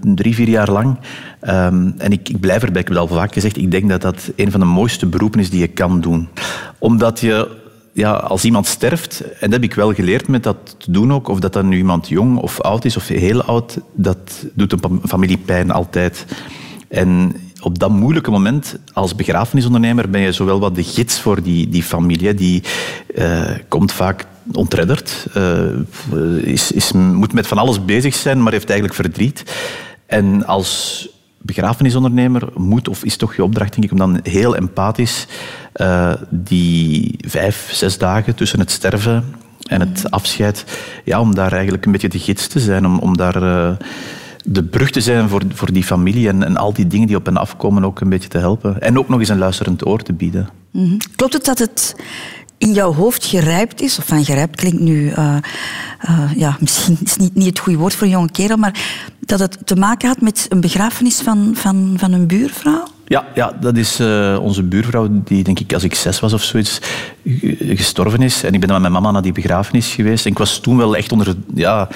drie, vier jaar lang. En ik, ik blijf erbij, ik heb het al vaak gezegd, ik denk dat dat een van de mooiste beroepen is die je kan doen. Omdat je ja, als iemand sterft, en dat heb ik wel geleerd met dat te doen ook, of dat dan nu iemand jong of oud is of heel oud, dat doet een familie pijn altijd. En op dat moeilijke moment, als begrafenisondernemer, ben je zowel wat de gids voor die, die familie, die uh, komt vaak ontredderd, uh, is, is, moet met van alles bezig zijn, maar heeft eigenlijk verdriet. En als begrafenisondernemer moet, of is toch je opdracht, denk ik, om dan heel empathisch uh, die vijf, zes dagen tussen het sterven en het afscheid, ja, om daar eigenlijk een beetje de gids te zijn, om, om daar uh, de brug te zijn voor, voor die familie en, en al die dingen die op hen afkomen ook een beetje te helpen. En ook nog eens een luisterend oor te bieden. Mm-hmm. Klopt het dat het in jouw hoofd gerijpt is, of van gerijpt klinkt nu, uh, uh, ja, misschien is niet, niet het goede woord voor een jonge kerel, maar dat het te maken had met een begrafenis van, van, van een buurvrouw? Ja, ja dat is uh, onze buurvrouw, die denk ik als ik zes was of zoiets, gestorven is. En ik ben dan met mijn mama naar die begrafenis geweest. En ik was toen wel echt onder, ja,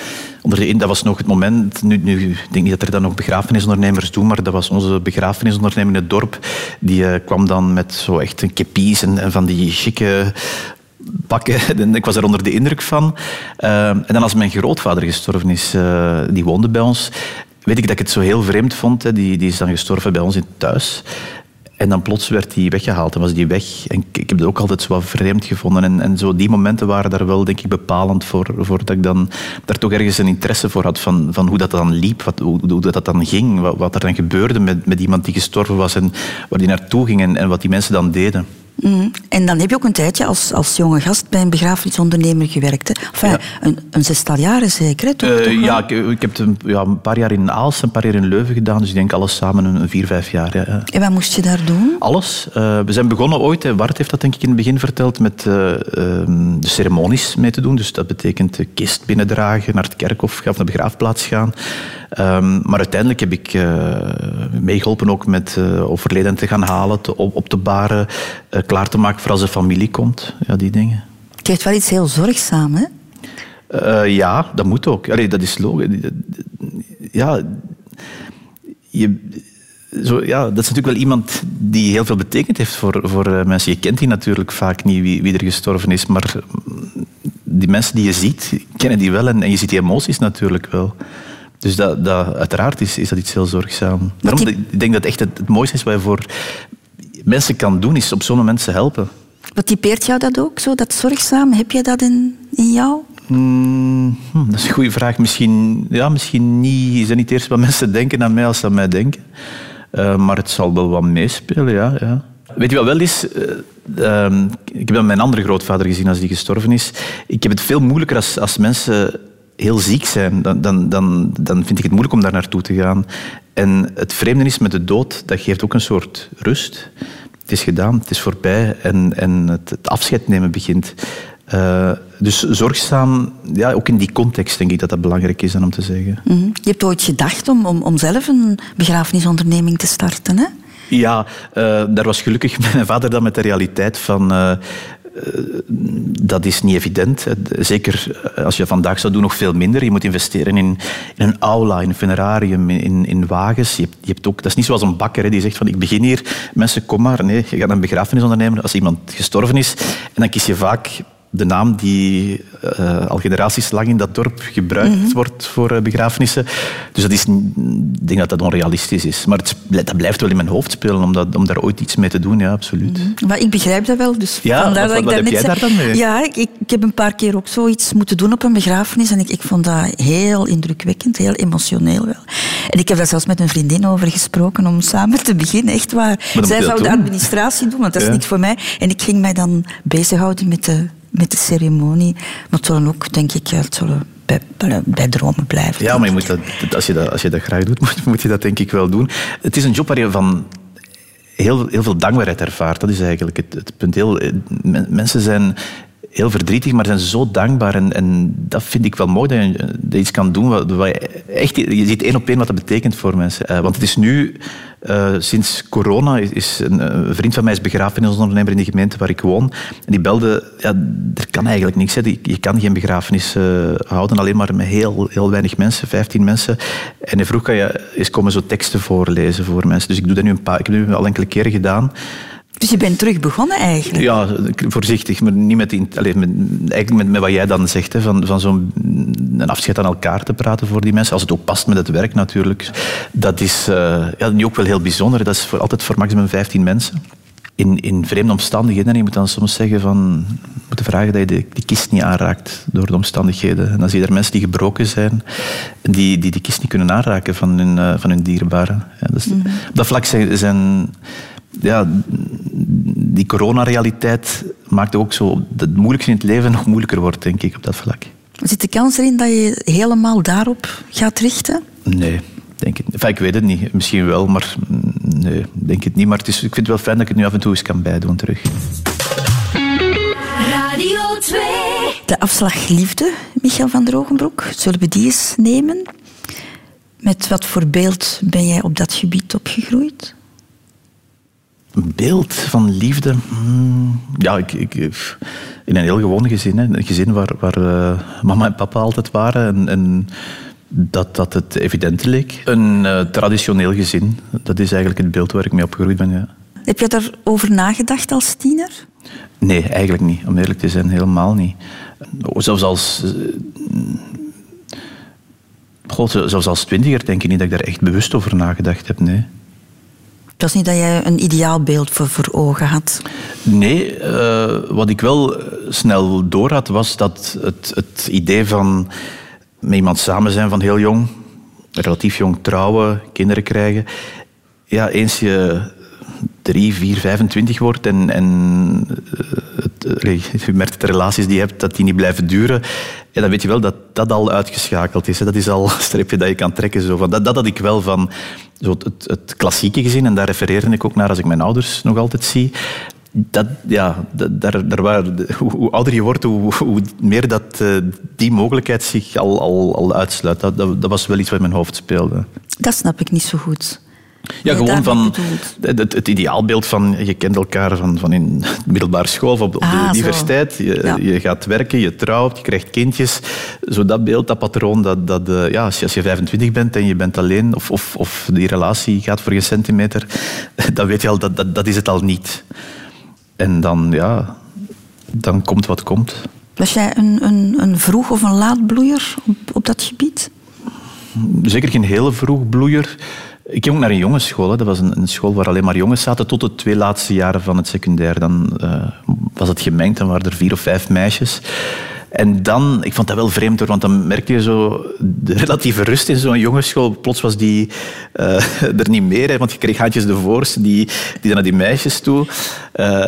onder de... Dat was nog het moment... Nu, nu ik denk niet dat er dan nog begrafenisondernemers doen, maar dat was onze begrafenisondernemer in het dorp. Die uh, kwam dan met zo echt een kepies en, en van die chique ik was er onder de indruk van. Uh, en dan als mijn grootvader gestorven is, uh, die woonde bij ons, weet ik dat ik het zo heel vreemd vond. Hè. Die, die is dan gestorven bij ons in thuis. En dan plots werd hij weggehaald en was die weg. En ik, heb het ook altijd zo vreemd gevonden. En, en zo die momenten waren daar wel, denk ik, bepalend voor, voor dat ik dan daar toch ergens een interesse voor had van, van hoe dat dan liep, wat, hoe, hoe dat dan ging, wat, wat er dan gebeurde met, met iemand die gestorven was en waar die naartoe ging en, en wat die mensen dan deden. Mm. En dan heb je ook een tijdje als, als jonge gast bij een begrafenisondernemer gewerkt. Hè? Enfin, een, een zestal jaren zeker, hè? Toch, Eh, toch ja, ik, ik heb een, ja, een paar jaar in Aalst, een paar jaar in Leuven gedaan. Dus ik denk alles samen een, een vier, vijf jaar. Ja, ja. En wat moest je daar doen? Alles. Eh, we zijn begonnen ooit, hè, Bart heeft dat denk ik in het begin verteld, met eh, ehm, de ceremonies mee te doen. Dus dat betekent de kist binnendragen, naar het kerkhof gaan, of naar de begraafplaats gaan. Ehm, maar uiteindelijk heb ik eh, meegeholpen ook met overleden te gaan halen, te, op, op te baren, klaar te maken voor als de familie komt. Ja, die dingen. Het heeft wel iets heel zorgzaam, hè? Eh, ja, dat moet ook. Allee, dat is logisch. Ja, je, zo, ja, dat is natuurlijk wel iemand die heel veel betekend heeft voor, voor eh, mensen. Je kent die natuurlijk vaak niet, wie, wie er gestorven is. Maar mm, die mensen die je ziet, kennen die wel. En, en je ziet die emoties natuurlijk wel. Dus dat, dat, uiteraard is, is dat iets heel zorgzaam. Daarom, die- ik denk dat echt het, het mooiste is wat je voor mensen kan doen, is op zo'n moment ze helpen. Wat typeert jou dat ook, zo, dat zorgzaam? Heb je dat in, in jou? Hmm, hm, dat is een goede vraag. Misschien, ja, misschien niet, is dat niet het eerste wat mensen denken aan mij als ze aan mij denken. Eh, maar het zal wel wat meespelen, ja. ja. Weet je wat wel is? Eh, ehm, ik heb dan mijn andere grootvader gezien als die gestorven is. Ik heb het veel moeilijker als, als mensen heel ziek zijn. Dan, dan, dan, dan vind ik het moeilijk om daar naartoe te gaan. En het vreemde is met de dood, dat geeft ook een soort rust. Het is gedaan, het is voorbij en, en het, het afscheid nemen begint. Eh, dus zorgzaam, ja, ook in die context denk ik dat dat belangrijk is dan om te zeggen. Mhm. Je hebt ooit gedacht om, om, om zelf een begrafenisonderneming te starten, hè? Ja, eh, daar was gelukkig mijn vader dan met de realiteit van... eh, dat is niet evident. Zeker eh, als je vandaag zou doen, nog veel minder. Je moet investeren in, een aula, in een funerarium, in, in wagens. Je hebt, je hebt ook, dat is niet zoals een bakker die zegt van ik begin hier, mensen kom maar. Nee, je gaat een begrafenisondernemer als iemand gestorven is. En dan kies je vaak de naam die eh, al generaties lang in dat dorp gebruikt wordt voor eh, begrafenissen. Dus dat is, ik denk dat dat onrealistisch is. Maar het, dat blijft wel in mijn hoofd spelen om, dat, om daar ooit iets mee te doen, ja, absoluut. Maar ik begrijp dat wel. Dus Ja, vandaar wat- dat ik daar dan mee? Ja, ik, heb een paar keer ook zoiets moeten doen op een begrafenis. En ik, ik vond dat heel indrukwekkend, heel emotioneel wel. En ik heb daar zelfs met een vriendin over gesproken om samen te beginnen, echt waar. Zij zou de administratie doen, want dat is Ja. niks voor mij. En ik ging mij dan bezighouden met de, met de ceremonie. Maar het zullen ook, denk ik, zullen bij, dromen blijven. Ja, maar je moet dat, als, je dat, als je dat graag doet, moet, je dat denk ik wel doen. Het is een job waar je van heel, heel veel dankbaarheid ervaart. Dat is eigenlijk het, het punt. Heel, eh, men- mensen zijn heel verdrietig, maar zijn zo dankbaar. En, en dat vind ik wel mooi, dat je, je iets kan doen. Wat, je, echt, je ziet één op één wat dat betekent voor mensen. Eh, want het is nu, eh, sinds corona, is, een, eh, vriend van mij is begrafenisondernemer in de gemeente waar ik woon. En die belde, ja, er kan eigenlijk niks. Hè. Je kan geen begrafenis eh, houden, alleen maar met heel, heel weinig mensen, 15 mensen. En hij vroeg, kan je eens komen zo teksten voorlezen voor mensen. Dus ik doe dat nu een paar, ik heb dat nu al enkele keren gedaan. Dus je bent terug begonnen eigenlijk. Ja, voorzichtig, maar niet met, die, allee, met, eigenlijk met, met wat jij dan zegt, hè, van, van zo'n een afscheid aan elkaar te praten voor die mensen, als het ook past met het werk natuurlijk. Dat is eh, ja, nu ook wel heel bijzonder. Dat is voor, altijd voor maximum 15 mensen. In, in vreemde omstandigheden. En je moet dan soms zeggen van, je moet vragen dat je de, die kist niet aanraakt door de omstandigheden. En dan zie je daar mensen die gebroken zijn, die, die die kist niet kunnen aanraken van hun, eh, van hun dierbaren. Ja, dus, Op dat vlak zijn, zijn ja, die coronarealiteit maakt ook zo dat het moeilijkste in het leven nog moeilijker wordt, denk ik, op dat vlak. Zit de kans erin dat je helemaal daarop gaat richten? Nee, denk niet. Enfin, ik weet het niet. Misschien wel, maar nee, denk het niet. Maar het is, ik vind het wel fijn dat ik het nu af en toe eens kan bijdoen terug. Radio 2. De afslag liefde, Michael van Drogenbroek. Zullen we die eens nemen? Met wat voor beeld ben jij op dat gebied opgegroeid? Een beeld van liefde. hmm, ja, ik, ik, in een heel gewoon gezin. Hè. Een gezin waar, waar eh, mama en papa altijd waren. En, en dat, dat het evident leek. Een eh, traditioneel gezin. Dat is eigenlijk het beeld waar ik mee opgegroeid ben. Ja. Heb je daarover nagedacht als tiener? Nee, eigenlijk niet. Om eerlijk te zijn, helemaal niet. Zelfs als... eh, God, zelfs als twintiger denk ik niet dat ik daar echt bewust over nagedacht heb, nee. Het was niet dat jij een ideaal beeld voor, voor ogen had. Nee, eh, wat ik wel snel door had, was dat het, het idee van met iemand samen zijn van heel jong, relatief jong trouwen, kinderen krijgen. Ja, eens je 3, 4, 25 wordt en, en eh, je merkt dat de relaties die je hebt, dat die niet blijven duren, ja, dan weet je wel dat dat al uitgeschakeld is. Hè. Dat is al een streepje dat je kan trekken. Zo. Dat, dat had ik wel van zo het, het klassieke gezin, en daar refereerde ik ook naar als ik mijn ouders nog altijd zie dat, ja, daar, daar de- hoe, ouder je wordt, hoe, hoe meer dat eh, die mogelijkheid zich al, al, al uitsluit. Dat, dat, dat was wel iets wat in mijn hoofd speelde. Dat snap ik niet zo goed. Ja, je gewoon van het, het ideaalbeeld van je kent elkaar van, van in de middelbare school of op, op Ah, de zo. universiteit. Je, Ja. je gaat werken, je trouwt, je krijgt kindjes. Zo dat beeld, dat patroon, dat, dat, eh, ja, als, je, als je 25 bent en je bent alleen, of, of, of die relatie gaat voor geen centimeter, dan weet je al, dat, dat, dat is het al niet. En dan, ja, dan komt wat komt. Was jij een, een, een vroeg of een laat bloeier op, op dat gebied? Zeker geen hele vroeg bloeier. Ik ging ook naar een jongensschool. Dat was een, school waar alleen maar jongens zaten tot de twee laatste jaren van het secundair. Dan eh, was het gemengd, dan waren er vier of vijf meisjes. En dan, ik vond dat wel vreemd hoor, want dan merkte je zo de relatieve rust in zo'n jongensschool. Plots was die eh, er niet meer, hè, want je kreeg handjes de voorste, die, die dan naar die meisjes toe. Eh,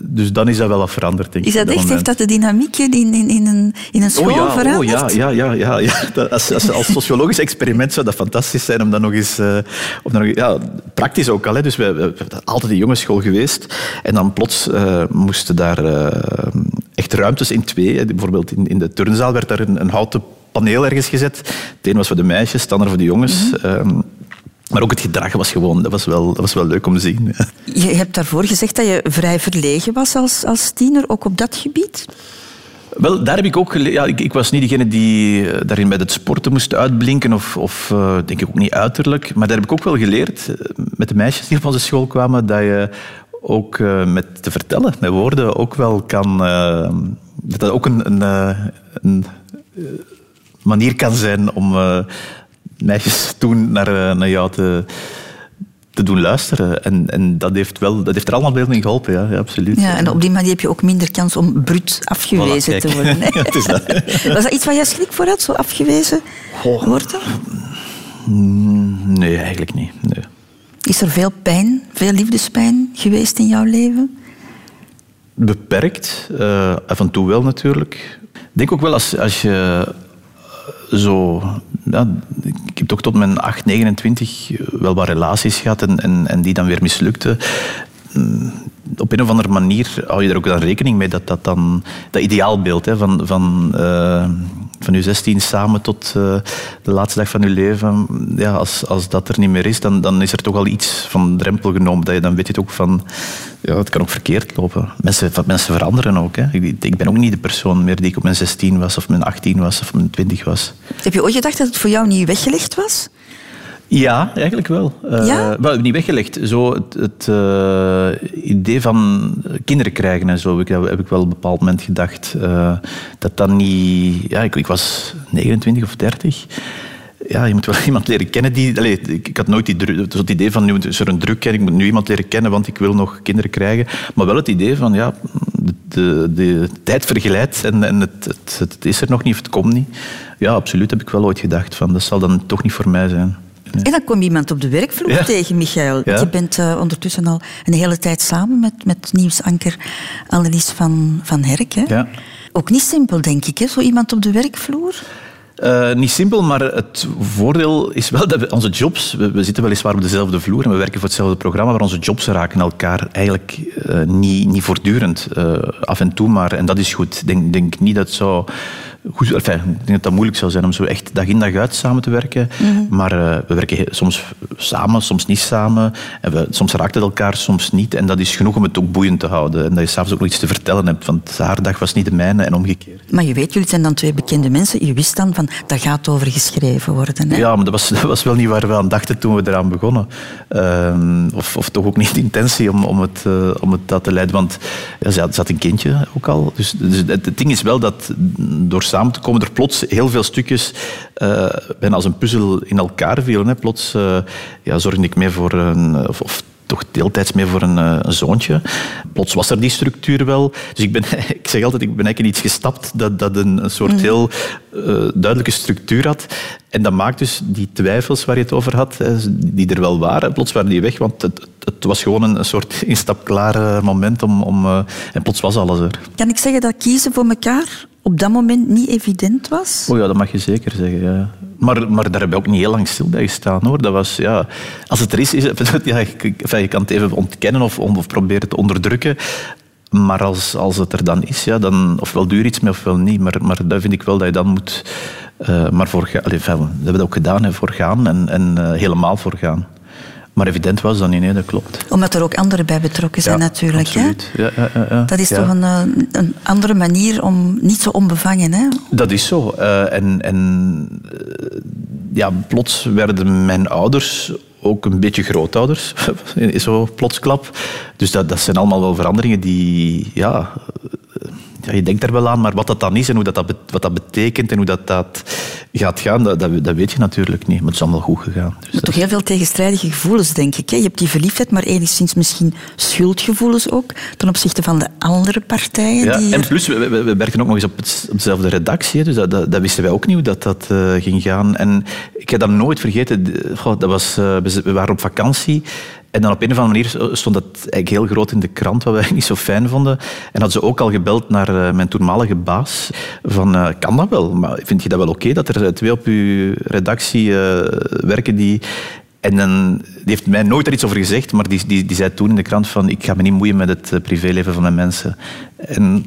dus dan is dat wel wat veranderd, denk Is ik. dat op echt, heeft dat de dynamiek in, in, in, een, in een school Oh ja, veranderd? oh ja, ja, ja, ja, ja. Dat, als, als, als sociologisch experiment zou dat fantastisch zijn om dat nog eens... om dat nog, ja, praktisch ook al. Hè. Dus we, we, altijd een jongensschool geweest. En dan plots moesten daar echt ruimtes in twee. Bijvoorbeeld in, in de turnzaal werd daar een, een houten paneel ergens gezet. Het een was voor de meisjes, het ander voor de jongens. Ehm, maar ook het gedrag was gewoon... Dat was wel, dat was wel leuk om te zien. Je hebt daarvoor gezegd dat je vrij verlegen was als, als tiener, ook op dat gebied. Wel, daar heb ik ook geleerd. Ja, ik, ik was niet degene die eh, daarin met het sporten moest uitblinken, of, of eh, denk ik ook niet uiterlijk. Maar daar heb ik ook wel geleerd, eh, met de meisjes die op onze school kwamen, dat je ook eh, met te vertellen, met woorden, ook wel kan... eh, dat dat ook een, een, eh, een manier kan zijn om meisjes toen naar, naar jou te, te doen luisteren. En, en dat, heeft wel, dat heeft er allemaal beeld in geholpen, ja, ja absoluut. Ja, en op die manier heb je ook minder kans om bruut afgewezen Voilà, te worden. hè? Ja, het is dat. Was dat iets waar jij schrik voor had, zo afgewezen worden? Nee, eigenlijk niet. Nee. Is er veel pijn, veel liefdespijn geweest in jouw leven? Beperkt, eh, af en toe wel natuurlijk. Ik denk ook wel als, als je eh, zo... Ja, ik heb toch tot mijn 8, 29 wel wat relaties gehad en, en, en die dan weer mislukten. Mm, Op een of andere manier hou je er ook dan rekening mee dat dat dan... Dat ideaalbeeld hè, van, van, eh, van je 16 samen tot eh, de laatste dag van je leven. Ja, als, als dat er niet meer is, dan, dan is er toch al iets van drempel genomen. Dat je, dan weet je het ook van... Ja, het kan ook verkeerd lopen. Mensen, mensen veranderen ook. Hè. Ik, ik ben ook niet de persoon meer die ik op mijn 16 was, of mijn 18 was, of mijn 20 was. Heb je ooit gedacht dat het voor jou niet weggelegd was? Ja, eigenlijk wel. Eh, Ja? wel, niet weggelegd. Zo het, het eh, idee van kinderen krijgen en zo heb ik, heb ik wel op een bepaald moment gedacht. eh, dat dat niet... Ja, ik, ik was 29 of 30. Ja, je moet wel iemand leren kennen die... Allee, ik, had nooit die druk, het idee van nu is er een druk en ik moet nu iemand leren kennen, want ik wil nog kinderen krijgen. Maar wel het idee van, ja, de, de, de tijd vergelijdt en, en het, het, het is er nog niet of het komt niet. Ja, absoluut heb ik wel ooit gedacht van, dat zal dan toch niet voor mij zijn. En dan kom je iemand op de werkvloer Ja. tegen, Michael. Ja. Je bent eh, ondertussen al een hele tijd samen met, met nieuwsanker Annelies van, van Herk. Hè? Ja. Ook niet simpel, denk ik, hè? zo iemand op de werkvloer. Eh, niet simpel, maar het voordeel is wel dat we onze jobs... We, we zitten weliswaar op dezelfde vloer en we werken voor hetzelfde programma, maar onze jobs raken elkaar eigenlijk eh, niet, niet voortdurend. af en toe maar. En dat is goed. Ik denk, denk niet dat het zo... Goed, enfin, ik denk dat dat moeilijk zou zijn om zo echt dag in dag uit samen te werken. Maar eh, we werken soms samen, soms niet samen. En we, soms raakt het elkaar, soms niet. En dat is genoeg om het ook boeiend te houden. En dat je s'avonds ook nog iets te vertellen hebt. Want haar dag was niet de mijne en omgekeerd. Maar je weet, jullie zijn dan twee bekende mensen. Je wist dan van, dat gaat over geschreven worden. Hè? Ja, maar dat was, dat was wel niet waar we aan dachten toen we eraan begonnen. Ehm, of, of toch ook niet de intentie om, om, het, eh, om het dat te leiden. Want ja, ze, had, ze had een kindje ook al. Dus, dus het, het ding is wel dat door samen te komen er plots heel veel stukjes eh, bijna als een puzzel in elkaar vielen. Hè. Plots eh, ja, zorgde ik meer voor een... Of, of toch deeltijds mee voor een, eh, een zoontje. Plots was er die structuur wel. Dus ik, ben, ik zeg altijd, ik ben eigenlijk in iets gestapt dat, dat een, een soort heel eh, duidelijke structuur had. En dat maakt dus die twijfels waar je het over had, die er wel waren, plots waren die weg. Want het, het was gewoon een, een soort instapklaar moment om... om en plots was alles er. Kan ik zeggen dat kiezen voor elkaar op dat moment niet evident was? Oh ja, dat mag je zeker zeggen. Ja. Maar, maar daar heb je ook niet heel lang stil bij gestaan hoor. Dat was, ja, als het er is, het, ja, je, kan het even ontkennen of, of proberen te onderdrukken. Maar als, als het er dan is, ja, dan ofwel duur iets mee ofwel niet. Maar, maar daar vind ik wel dat je dan moet uh, maar voor enfin, we hebben dat ook gedaan, hè, voor gaan en, en uh, helemaal voor gaan. Maar evident was dat niet, nee, dat klopt. Omdat er ook anderen bij betrokken zijn Ja, natuurlijk. Hè? absoluut. Ja, ja, ja, ja. Dat is toch een, eh, een andere manier om niet zo onbevangen... Hè? Dat is zo. Eh, en en eh, ja, plots werden mijn ouders ook een beetje grootouders. zo plotsklap. Dus dat, dat zijn allemaal wel veranderingen die... Ja, ja, je denkt er wel aan, maar wat dat dan is en hoe dat, dat, wat dat betekent en hoe dat, dat gaat gaan, dat, dat, dat weet je natuurlijk niet. Maar het is allemaal goed gegaan. Dus dat- Toch heel veel tegenstrijdige gevoelens, denk ik. Hè? Je hebt die verliefdheid, maar enigszins misschien schuldgevoelens ook ten opzichte van de andere partijen. Ja, die en plus, we, we, we werken ook nog eens op, het, op dezelfde redactie. Dus dat, dat, wisten wij ook niet hoe dat, dat eh, ging gaan. En ik heb dat nooit vergeten. Goh, dat was, eh, we waren op vakantie. En dan op een of andere manier stond dat eigenlijk heel groot in de krant, wat wij niet zo fijn vonden. En hadden ze ook al gebeld naar eh, mijn toenmalige baas. Van, eh, kan dat wel? Maar vind je dat wel oké dat er twee op uw redactie eh, werken die... En dan, die heeft mij nooit er iets over gezegd, maar die, die, die zei toen in de krant van ik ga me niet moeien met het eh, privéleven van mijn mensen. En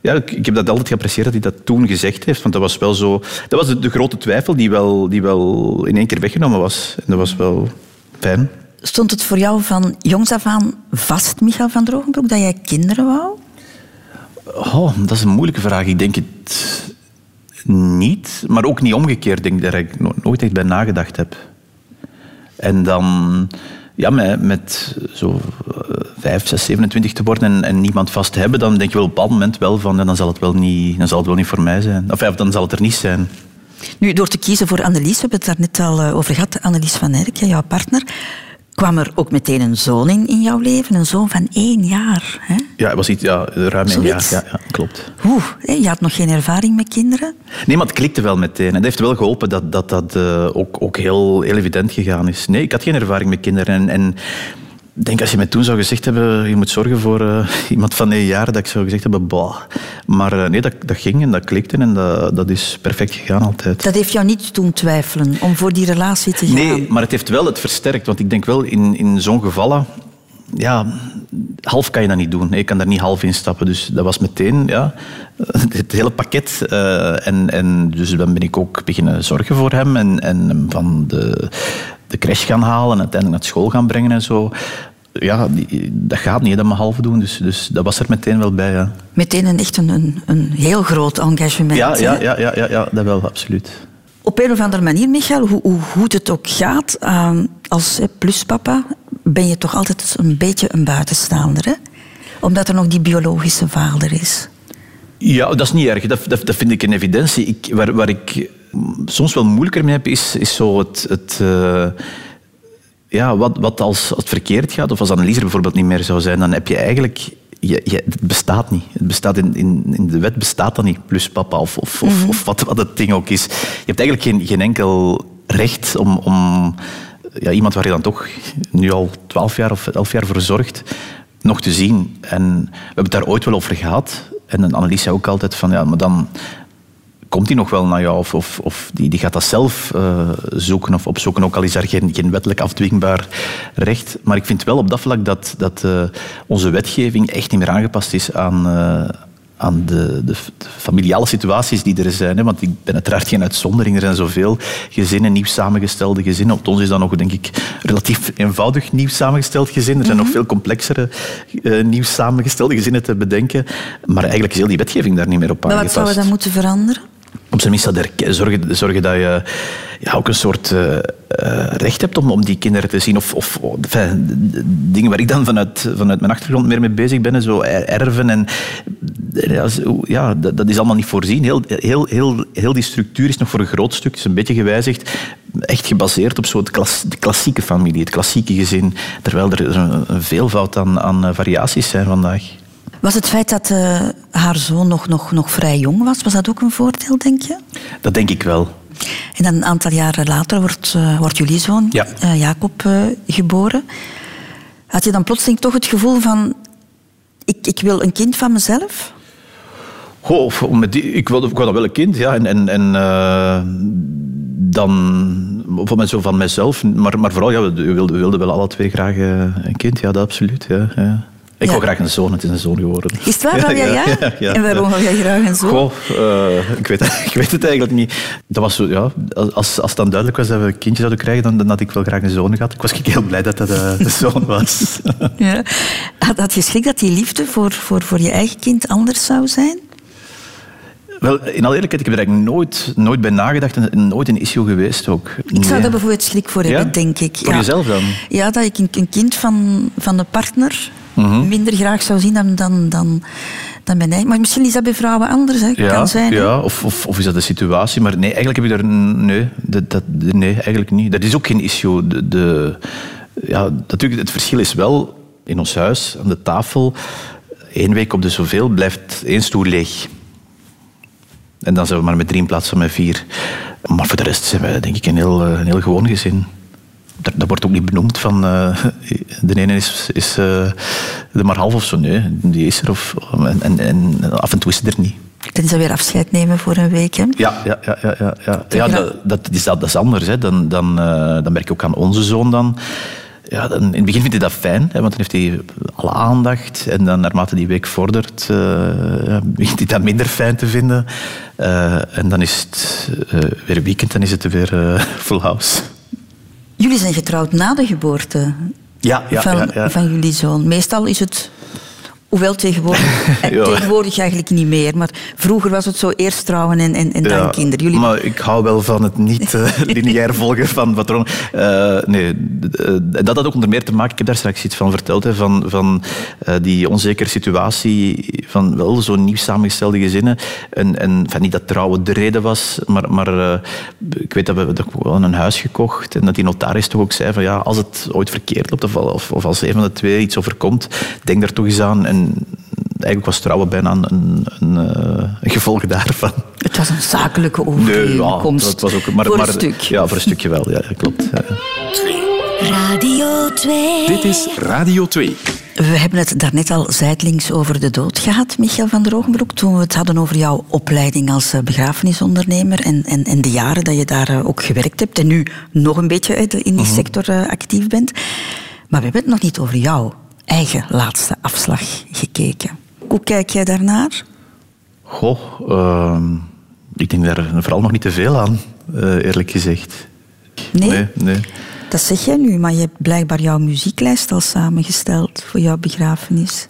ja, ik, ik heb dat altijd geapprecieerd dat hij dat toen gezegd heeft, want dat was wel zo... Dat was de, de grote twijfel die wel, die wel in één keer weggenomen was. En dat was wel fijn. Stond het voor jou van jongs af aan vast, Michael van Drogenbroek, dat jij kinderen wou? Oh, dat is een moeilijke vraag. Ik denk het niet, maar ook niet omgekeerd. Ik denk dat ik no- nooit echt bij nagedacht heb. En dan, ja, met, met zo eh, 5, 6, 27 te worden en, en niemand vast te hebben, dan denk je wel op een bepaald moment wel van, dan, zal het wel niet, dan zal het wel niet voor mij zijn. Of ja, dan zal het er niet zijn. Nu, door te kiezen voor Annelies, we hebben het daar net al eh, over gehad, Annelies van Erk, jouw partner, kwam er ook meteen een zoon in, in jouw leven, een zoon van één jaar. Hè? Ja, het was iets, ja, ruim een jaar. Ja, ja, klopt. Oeh, je had nog geen ervaring met kinderen. Nee, maar het klikte wel meteen. En dat heeft wel geholpen dat dat, dat eh, ook, ook heel, heel evident gegaan is. Nee, ik had geen ervaring met kinderen. En, en ik denk als je mij toen zou gezegd hebben, je moet zorgen voor eh, iemand van één jaar, dat ik zou gezegd hebben, bah. Maar eh, nee, dat, dat ging en dat klikte en dat, dat is perfect gegaan altijd. Dat heeft jou niet doen twijfelen om voor die relatie te gaan. Nee, maar het heeft wel het versterkt. Want ik denk wel, in, in zo'n gevallen... Ja, half kan je dat niet doen. Je kan daar niet half in stappen. Dus dat was meteen ja, het hele pakket. Eh, en, en dus dan ben ik ook beginnen zorgen voor hem. En, en van de, de crash gaan halen en uiteindelijk naar school gaan brengen en zo. Ja, die- dat gaat niet, dat maar half doen. Dus, dus dat was er meteen wel bij, ja. Meteen een, echt een, een, een heel groot engagement. Ja, ja, ja, ja, ja, ja, dat wel, absoluut. Op een of andere manier, Michael, hoe, hoe goed het ook gaat, eh, als pluspapa ben je toch altijd een beetje een buitenstaander. Hè? Omdat er nog die biologische vader is. Ja, dat is niet erg. Dat, dat, dat vind ik een evidentie. Ik, waar, waar ik soms wel moeilijker mee heb, is, is zo het... het eh, ja, wat, wat als, het verkeerd gaat, of als Annelies er bijvoorbeeld niet meer zou zijn, dan heb je eigenlijk... Je, je, het bestaat niet. Het bestaat in, in, in de wet bestaat dat niet, plus papa of, of, of, of wat, wat het ding ook is. Je hebt eigenlijk geen, geen enkel recht om, om ja, iemand waar je dan toch nu al twaalf jaar of elf jaar voor zorgt, nog te zien. En we hebben het daar ooit wel over gehad. En Annelies zei ook altijd van, ja, maar dan komt hij nog wel naar jou of, of, of die, die gaat dat zelf eh, zoeken of opzoeken, ook al is daar geen, geen wettelijk afdwingbaar recht. Maar ik vind wel op dat vlak dat, dat eh, onze wetgeving echt niet meer aangepast is aan, eh, aan de, de, familiale situaties die er zijn. Hè. Want ik ben uiteraard geen uitzondering. Er zijn zoveel gezinnen, nieuw samengestelde gezinnen. Op ons is dat nog, denk ik, relatief eenvoudig nieuw samengesteld gezin. Er zijn nog veel complexere eh, nieuw samengestelde gezinnen te bedenken. Maar eigenlijk is heel die wetgeving daar niet meer op Maar wat aangepast. zou we dan moeten veranderen? Op zijn minst dat zorgen, zorgen dat je ja, ook een soort eh, eh, recht hebt om, om die kinderen te zien. Of, of dingen waar ik dan vanuit, vanuit mijn achtergrond meer mee bezig ben. Zo er- erven en... Ja, zo- ja, dat, is allemaal niet voorzien. Heel, heel, heel, heel die structuur is nog voor een groot stuk is een beetje gewijzigd. echt gebaseerd op zo de klassieke familie, het klassieke gezin. Terwijl er een, een veelvoud aan, aan eh, variaties zijn vandaag. Was het feit dat eh, haar zoon nog, nog, nog vrij jong was, was dat ook een voordeel, denk je? Dat denk ik wel. En dan een aantal jaren later wordt, eh, wordt jullie zoon, Ja. eh, Jacob, geboren. Had je dan plotseling toch het gevoel van... Ik, ik wil een kind van mezelf? Goh, met die, ik, wilde, ik wilde wel een kind, ja. En, en, en dan, voor zo van mezelf, maar, maar vooral, ja, we wilden, we wilden wel alle twee graag een kind, ja, dat absoluut. Ja, ja. Ik Ja. wil graag een zoon, het is een zoon geworden. Is het waar? Jij ja? En waarom wil jij graag een zoon? Goh, eh, ik, weet, ik weet het eigenlijk niet. Dat was ja, als, als het dan duidelijk was dat we een kindje zouden krijgen, dan, dan had ik wel graag een zoon gehad. Ik was heel blij dat dat eh, de zoon was. Ja. Had, had je schrik dat die liefde voor, voor, voor je eigen kind anders zou zijn? Wel, in alle eerlijkheid, ik heb er eigenlijk nooit, nooit bij nagedacht en nooit een issue geweest ook. Ik zou daar bijvoorbeeld schrik voor Ja? hebben, denk ik. Voor jezelf dan? Ja, dat ik een, een kind van, van de partner Mhm. minder graag zou zien dan, dan, dan, dan mijn eigen. Maar misschien is dat bij vrouwen anders, hè? Ja, kan zijn. hè? ja of, of, of is dat de situatie? Maar nee, eigenlijk heb ik daar... Nee, dat, dat, nee eigenlijk niet. Dat is ook geen issue. De, de, ja, natuurlijk, het verschil is wel, in ons huis, aan de tafel, één week op de zoveel blijft één stoel leeg. En dan zijn we maar met drie in plaats van met vier. Maar voor de rest zijn wij denk ik een heel, eh, een heel gewoon gezin. Dat, wordt ook niet benoemd van... eh, de ene is, is eh, er maar half of zo. Nee, die is er. Of, en, en, en af en toe is ze er niet. Dan dat weer afscheid nemen voor een week, hè? Ja, ja, ja, ja, ja, ja. Ja dat, dat, is, dat, dat is anders. Hè. Dan, dan, eh, dan merk je ook aan onze zoon dan. Ja, dan, in het begin vindt hij dat fijn, hè, want dan heeft hij alle aandacht. En dan naarmate die week vordert, begint hij dat minder fijn te vinden. En dan is het eh, weer weekend, dan is het weer full house. Jullie zijn getrouwd na de geboorte Ja, ja, van, ja, ja. van jullie zoon. Meestal is het... Hoewel tegenwoordig, eh, Ja. tegenwoordig eigenlijk niet meer. Maar vroeger was het zo eerst trouwen en, en, en dan Ja, kinderen. Jullie Maar ik hou wel van het niet eh, lineair volgen van patroon. Eh, nee, eh, dat had ook onder meer te maken, ik heb daar straks iets van verteld, hè, van, van die onzekere situatie van wel zo'n nieuw samengestelde gezinnen. En, en van niet dat trouwen de reden was, maar, maar ik weet dat we, dat we wel een huis gekocht en dat die notaris toch ook zei van ja, als het ooit verkeerd loopt of, of, of als een van de twee iets overkomt, denk daar toch eens aan. En eigenlijk was trouwen bijna een, een, een, eh, een gevolg daarvan. Het was een zakelijke Nee, overeenkomst. ja, dat was ook, maar, voor maar, een stuk. Ja, voor een stukje wel, ja, dat klopt. Ja. Radio 2. Dit is Radio 2. We hebben het daarnet al zijdelings over de dood gehad, Michael van der Ogenbroek. Toen we het hadden over jouw opleiding als eh, begrafenisondernemer en, en, en de jaren dat je daar eh, ook gewerkt hebt. En nu nog een beetje in die sector eh, actief bent. Maar we hebben het nog niet over jouw eigen laatste afslag gekeken. Hoe kijk jij daarnaar? Goh, ehm, ik denk daar vooral nog niet te veel aan, eh, eerlijk gezegd. Nee? Nee, nee. Dat zeg jij nu, maar je hebt blijkbaar jouw muzieklijst al samengesteld voor jouw begrafenis.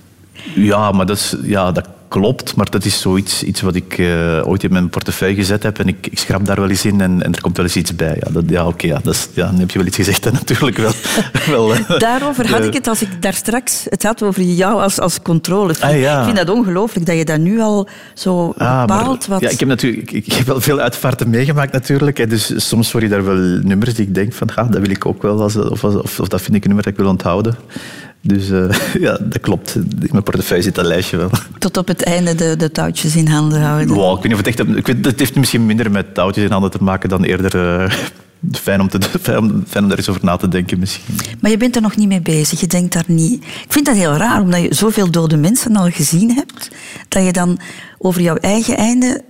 Ja, maar dat, is, ja, dat klopt. Maar dat is zoiets iets wat ik eh, ooit in mijn portefeuille gezet heb. En ik, ik schrap daar wel eens in en, en er komt wel eens iets bij. Ja, dat, ja oké, ja, dat is- ja, dan heb je wel iets gezegd. natuurlijk wel. wel eh, Daarover had ik het als ik daar straks het had over jou als, als controle. Ah, ja. Ik vind dat ongelooflijk dat je dat nu al zo Ah, bepaalt. wat... Ja, ik heb, natuurlijk, ik, ik heb wel veel uitvaarten meegemaakt natuurlijk. Dus soms hoor je daar wel nummers die ik denk van, ah, dat wil ik ook wel. Als, of, of, of dat vind ik een nummer dat ik wil onthouden. Dus eh, ja, dat klopt. In mijn portefeuille zit dat lijstje wel. Tot op het einde de, de touwtjes in handen houden. Wow, ik weet niet of het echt... Ik weet, het heeft misschien minder met touwtjes in handen te maken dan eerder... eh, fijn, om te, fijn, om, fijn om daar eens over na te denken misschien. Maar je bent er nog niet mee bezig. Je denkt daar niet... Ik vind dat heel raar, omdat je zoveel dode mensen al gezien hebt, dat je dan over jouw eigen einde...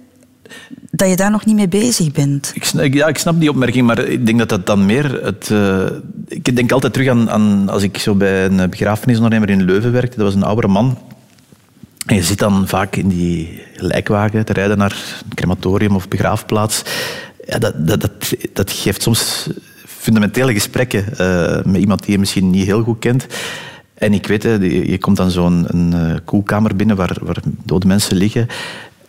dat je daar nog niet mee bezig bent. Ik snap, ja, ik snap die opmerking, maar ik denk dat dat dan meer... Het, eh, ik denk altijd terug aan, aan als ik zo bij een begrafenisondernemer in Leuven werkte. Dat was een oudere man. En je zit dan vaak in die lijkwagen te rijden naar een crematorium of begraafplaats. Ja, dat, dat, dat, geeft soms fundamentele gesprekken eh, met iemand die je misschien niet heel goed kent. En ik weet, je komt dan zo'n eh, koelkamer binnen waar, waar dode mensen liggen.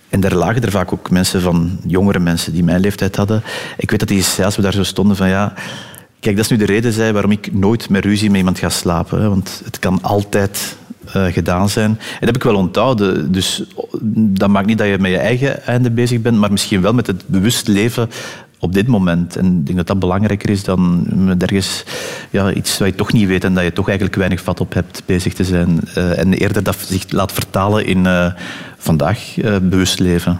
En daar lagen er vaak ook mensen van, jongere mensen die mijn leeftijd hadden. Ik weet dat die, als we daar zo stonden, van ja... Kijk, dat is nu de reden zei, waarom ik nooit met ruzie met iemand ga slapen. Want het kan altijd eh, gedaan zijn. En dat heb ik wel onthouden. Dus dat maakt niet dat je met je eigen einde bezig bent, maar misschien wel met het bewust leven op dit moment. En ik denk dat dat belangrijker is dan ergens ja, iets wat je toch niet weet en dat je toch eigenlijk weinig vat op hebt bezig te zijn. Eh, en eerder dat zich laat vertalen in eh, vandaag eh, bewust leven.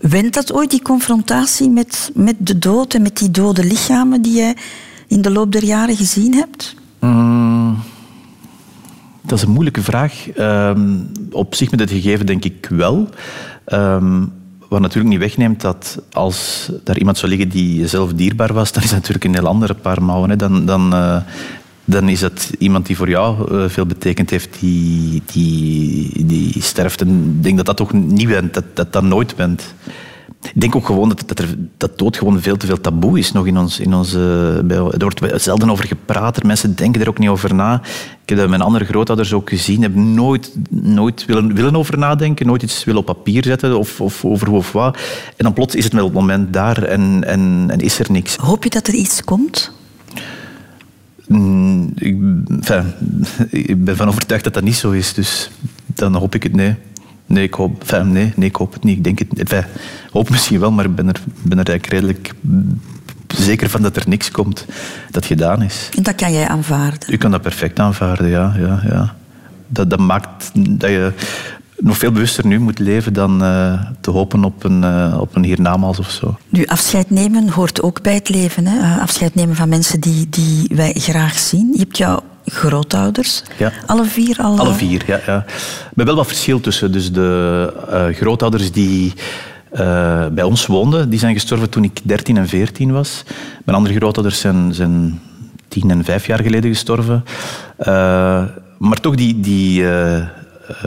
Wendt dat ooit die confrontatie met, met de dood en met die dode lichamen die je in de loop der jaren gezien hebt? Mm, dat is een moeilijke vraag. Ehm, op zich met het gegeven denk ik wel. Ehm, wat natuurlijk niet wegneemt dat als daar iemand zou liggen die jezelf dierbaar was, dan is dat natuurlijk een heel andere paar mouwen. Dan, dan, eh, dan is dat iemand die voor jou eh, veel betekend heeft, die, die, die sterft. En ik denk dat dat toch niet bent, dat dat, dat nooit bent. Ik denk ook gewoon dat, dat, er, dat dood gewoon veel te veel taboe is nog in ons. In bij, er wordt zelden over gepraat. Mensen denken er ook niet over na. Ik heb dat mijn andere grootouders ook gezien. Hebben nooit, nooit willen, willen over nadenken. Nooit iets willen op papier zetten of, of over hoe of wat. En dan plots is het wel het moment daar en, en, en is er niks. Hoop je dat er iets komt? Mm, ik, enfin, ik ben van overtuigd dat dat niet zo is. Dus dan hoop ik het nee. Nee, ik hoop, enfin, nee, nee, ik hoop het niet. Ik denk het, enfin, hoop misschien wel, maar ik ben er, ben er eigenlijk redelijk zeker van dat er niks komt dat gedaan is. En dat kan jij aanvaarden? U kan dat perfect aanvaarden, ja. ja, ja. Dat, dat maakt dat je nog veel bewuster nu moet leven dan uh, te hopen op een, uh, op een hiernamaals of zo. Nu, afscheid nemen hoort ook bij het leven. Hè? Uh, afscheid nemen van mensen die, die wij graag zien. Je hebt jouw grootouders. Ja. Alle vier al? Alle vier, ja. ja. Er wel wat verschil tussen. Dus de grootouders die uh, bij ons woonden, die zijn gestorven toen ik 13 en 14 was. Mijn andere grootouders zijn, zijn 10 en 5 jaar geleden gestorven. Uh, maar toch, die, die,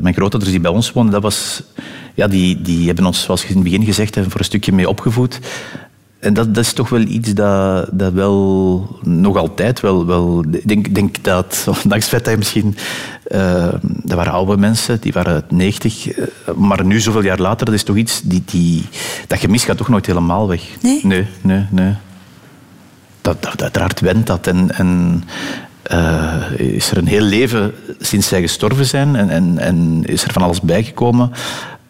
mijn grootouders die bij ons woonden, dat was, ja, die, die hebben ons, zoals in het begin gezegd, voor een stukje mee opgevoed. En dat, dat, is toch wel iets dat, dat wel nog altijd wel. wel ik denk, denk dat, ondanks het feit dat je misschien. Uh, dat waren oude mensen, die waren 90. Uh, maar nu, zoveel jaar later, dat is toch iets. Die, die, dat gemis gaat toch nooit helemaal weg. Nee? Nee, nee, nee. Dat, dat, uiteraard went dat. En, en uh, is er een heel leven sinds zij gestorven zijn. En, en, en is er van alles bijgekomen.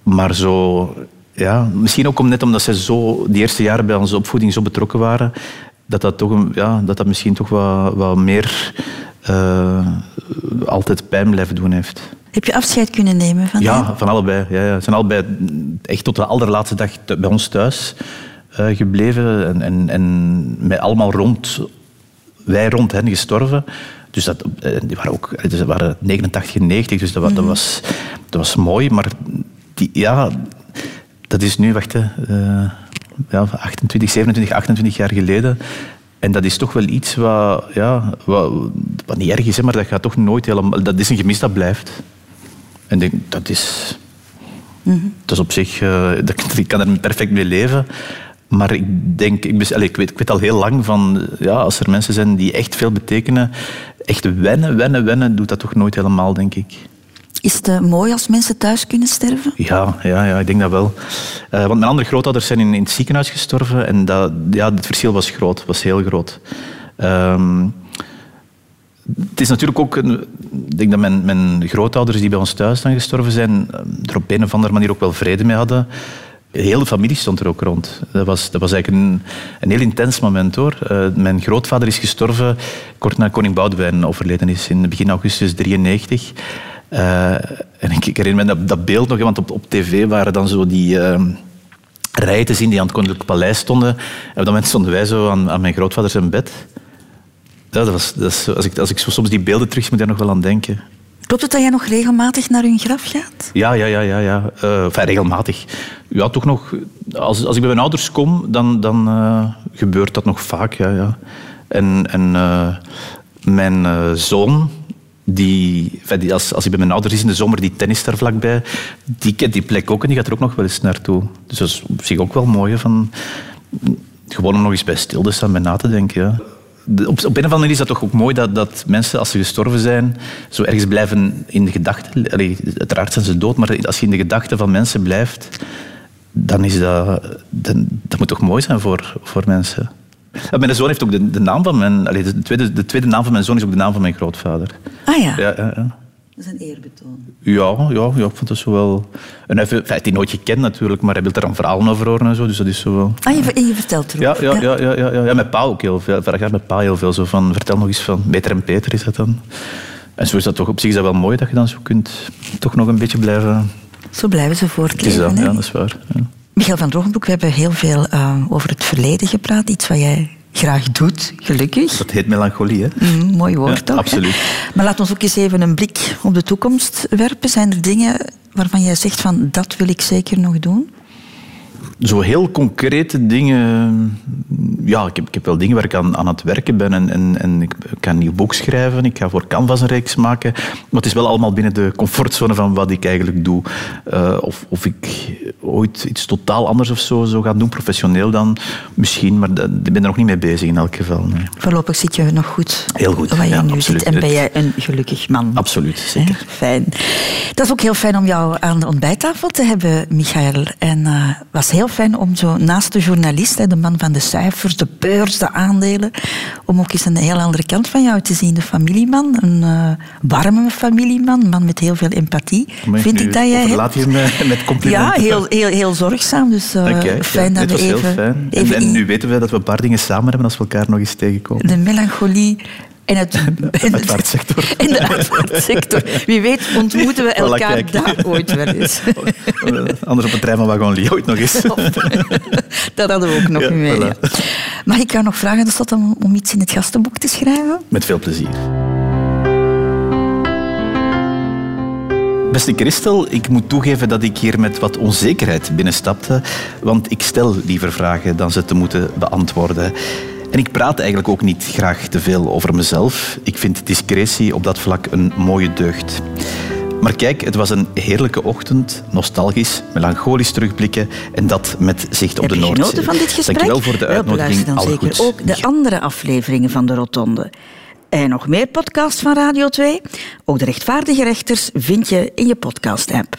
Maar zo ja, misschien ook om, net omdat ze zo die eerste jaren bij onze opvoeding zo betrokken waren, dat dat, toch een, ja, dat, dat misschien toch wat, wat meer uh, altijd pijn blijven doen heeft. Heb je afscheid kunnen nemen van Ja, van allebei. Ja, ja. Ze zijn allebei echt tot de allerlaatste dag bij ons thuis uh, gebleven en, en, en met allemaal rond, wij rond hen gestorven. Dus dat, die waren ook ze waren 89 en 90, dus dat, mm -hmm. dat, was, dat was mooi. Maar die, ja, dat is nu, wacht, uh, ja, 28, 27, 28 jaar geleden. En dat is toch wel iets wat, ja, wat, niet erg is, maar dat gaat toch nooit helemaal... Dat is een gemis dat blijft. En denk, dat is... Dat is op zich... Uh, dat, ik kan er perfect mee leven. Maar ik denk... Ik, allez, ik, weet, ik weet al heel lang van... Ja, als er mensen zijn die echt veel betekenen... Echt wennen, wennen, wennen... Doet dat toch nooit helemaal, denk ik. Is het uh, mooi als mensen thuis kunnen sterven? Ja, ja, ja ik denk dat wel. Uh, want mijn andere grootouders zijn in, in, het ziekenhuis gestorven en dat, ja, het verschil was groot, was heel groot. Um, het is natuurlijk ook, ik denk dat mijn, mijn grootouders die bij ons thuis dan gestorven zijn, er op een of andere manier ook wel vrede mee hadden. De hele familie stond er ook rond. Dat was, dat was eigenlijk een, een heel intens moment hoor. Mijn grootvader is gestorven kort na koning Boudewijn overleden is, in begin augustus 93. Uh, en ik, ik herinner me dat, dat beeld nog, want op, op tv waren dan zo die uh, rijen te zien die aan het Koninklijk Paleis stonden. En op dat moment stonden wij zo aan, aan mijn grootvader zijn bed. Ja, dat was, dat is, als, ik, als ik soms die beelden terug moet ik daar nog wel aan denken. Klopt het dat jij nog regelmatig naar hun graf gaat? Ja, ja, ja. ja, ja. Uh, enfin, regelmatig. Ja, toch nog... Als, als ik bij mijn ouders kom, dan, dan uh, gebeurt dat nog vaak, ja. ja. En, en uh, mijn zoon, die, als, als bij mijn ouders is in de zomer, die tennis daar vlakbij, die kent die plek ook en die gaat er ook nog wel eens naartoe. Dus dat is op zich ook wel mooi. Van, gewoon om nog eens bij stil te staan, bij na te denken. Ja. Op, op een of andere manier is dat toch ook mooi dat, dat mensen, als ze gestorven zijn, zo ergens blijven in de gedachten. Uiteraard zijn ze dood, maar als je in de gedachten van mensen blijft, dan is dat, dan, dat moet toch mooi zijn voor, voor mensen. Mijn zoon heeft ook de, de naam van mijn... Allez, de, tweede, de tweede naam van mijn zoon is ook de naam van mijn grootvader. Ah ja. ja, ja, ja. Dat is een eerbetoon. Ja, ja, ja, ik vond dat zo wel... En hij, heeft- hij heeft die nooit gekend natuurlijk, maar hij wil er een verhaal over horen en zo, dus dat is zo wel... Ah, je, je vertelt Ja, erover. ja, ja, ja, ja, ja. ja met pa ook heel veel. Vorig jaar met pa heel veel. Zo van, vertel nog eens van Beter en Peter is dat dan. En zo is dat toch op zich is dat wel mooi dat je dan zo kunt toch nog een beetje blijven... Zo blijven ze Het is voortleven. dat, ja, dat is waar. Ja. Michael van Drogenbroek, we hebben heel veel eh, over het verleden gepraat. Iets wat jij graag doet, gelukkig. Dat heet melancholie, hè? Mm, mooi woord Ja, toch? hè? absoluut. Maar laat ons ook eens even een blik op de toekomst werpen. Zijn er dingen waarvan jij zegt van dat wil ik zeker nog doen? Zo heel concrete dingen. Ja, ik heb, ik heb wel dingen waar ik aan, aan het werken ben. En, en, en ik kan een nieuw boek schrijven. Ik ga voor Canvas een reeks maken. Maar het is wel allemaal binnen de comfortzone van wat ik eigenlijk doe. Eh, of, of ik ooit iets totaal anders of zo zou gaan doen, professioneel dan misschien. Maar dat- ik ben er nog niet mee bezig in elk geval. Nee. Voorlopig zit je nog goed Heel goed, waar je ja, nu absoluut. zit. En ben jij een gelukkig man. Absoluut, zeker. Fijn. Dat is ook heel fijn om jou aan de ontbijttafel te hebben, Michael. En eh, het was heel fijn om zo naast de journalist, de man van de cijfers, de beurs, de aandelen, om ook eens een heel andere kant van jou te zien. De familieman, een eh, warme familieman, een man met heel veel empathie. Maar Vind ik dat jij... overlaat je me met ja, complimenten. heel, heel, heel zorgzaam. Dus jij. fijn Ja, dat het we even, heel fijn. En, even en in- nu weten we dat we een paar dingen samen hebben als we elkaar nog eens tegenkomen. de melancholie en het... en Uitvaartsector. En de uitvaartsector. Wie weet ontmoeten we Voilà, elkaar kijk. daar ooit wel eens. Anders op een trein van Wagon Lee ooit nog eens. Dat hadden we ook nog Ja, niet mee. voilà. ja. Mag ik jou nog vragen de om iets in het gastenboek te schrijven? Met veel plezier. Beste Christel, ik moet toegeven dat ik hier met wat onzekerheid binnenstapte, want ik stel liever vragen dan ze te moeten beantwoorden. En ik praat eigenlijk ook niet graag te veel over mezelf. Ik vind discretie op dat vlak een mooie deugd. Maar kijk, het was een heerlijke ochtend, nostalgisch, melancholisch terugblikken en dat met zicht op Heb de je Noordzee. genoten van dit gesprek? Dankjewel voor de Wel, uitnodiging. dan Al zeker goed. ook de andere afleveringen van de Rotonde. En nog meer podcasts van Radio 2? Ook de rechtvaardige rechters vind je in je podcast-app.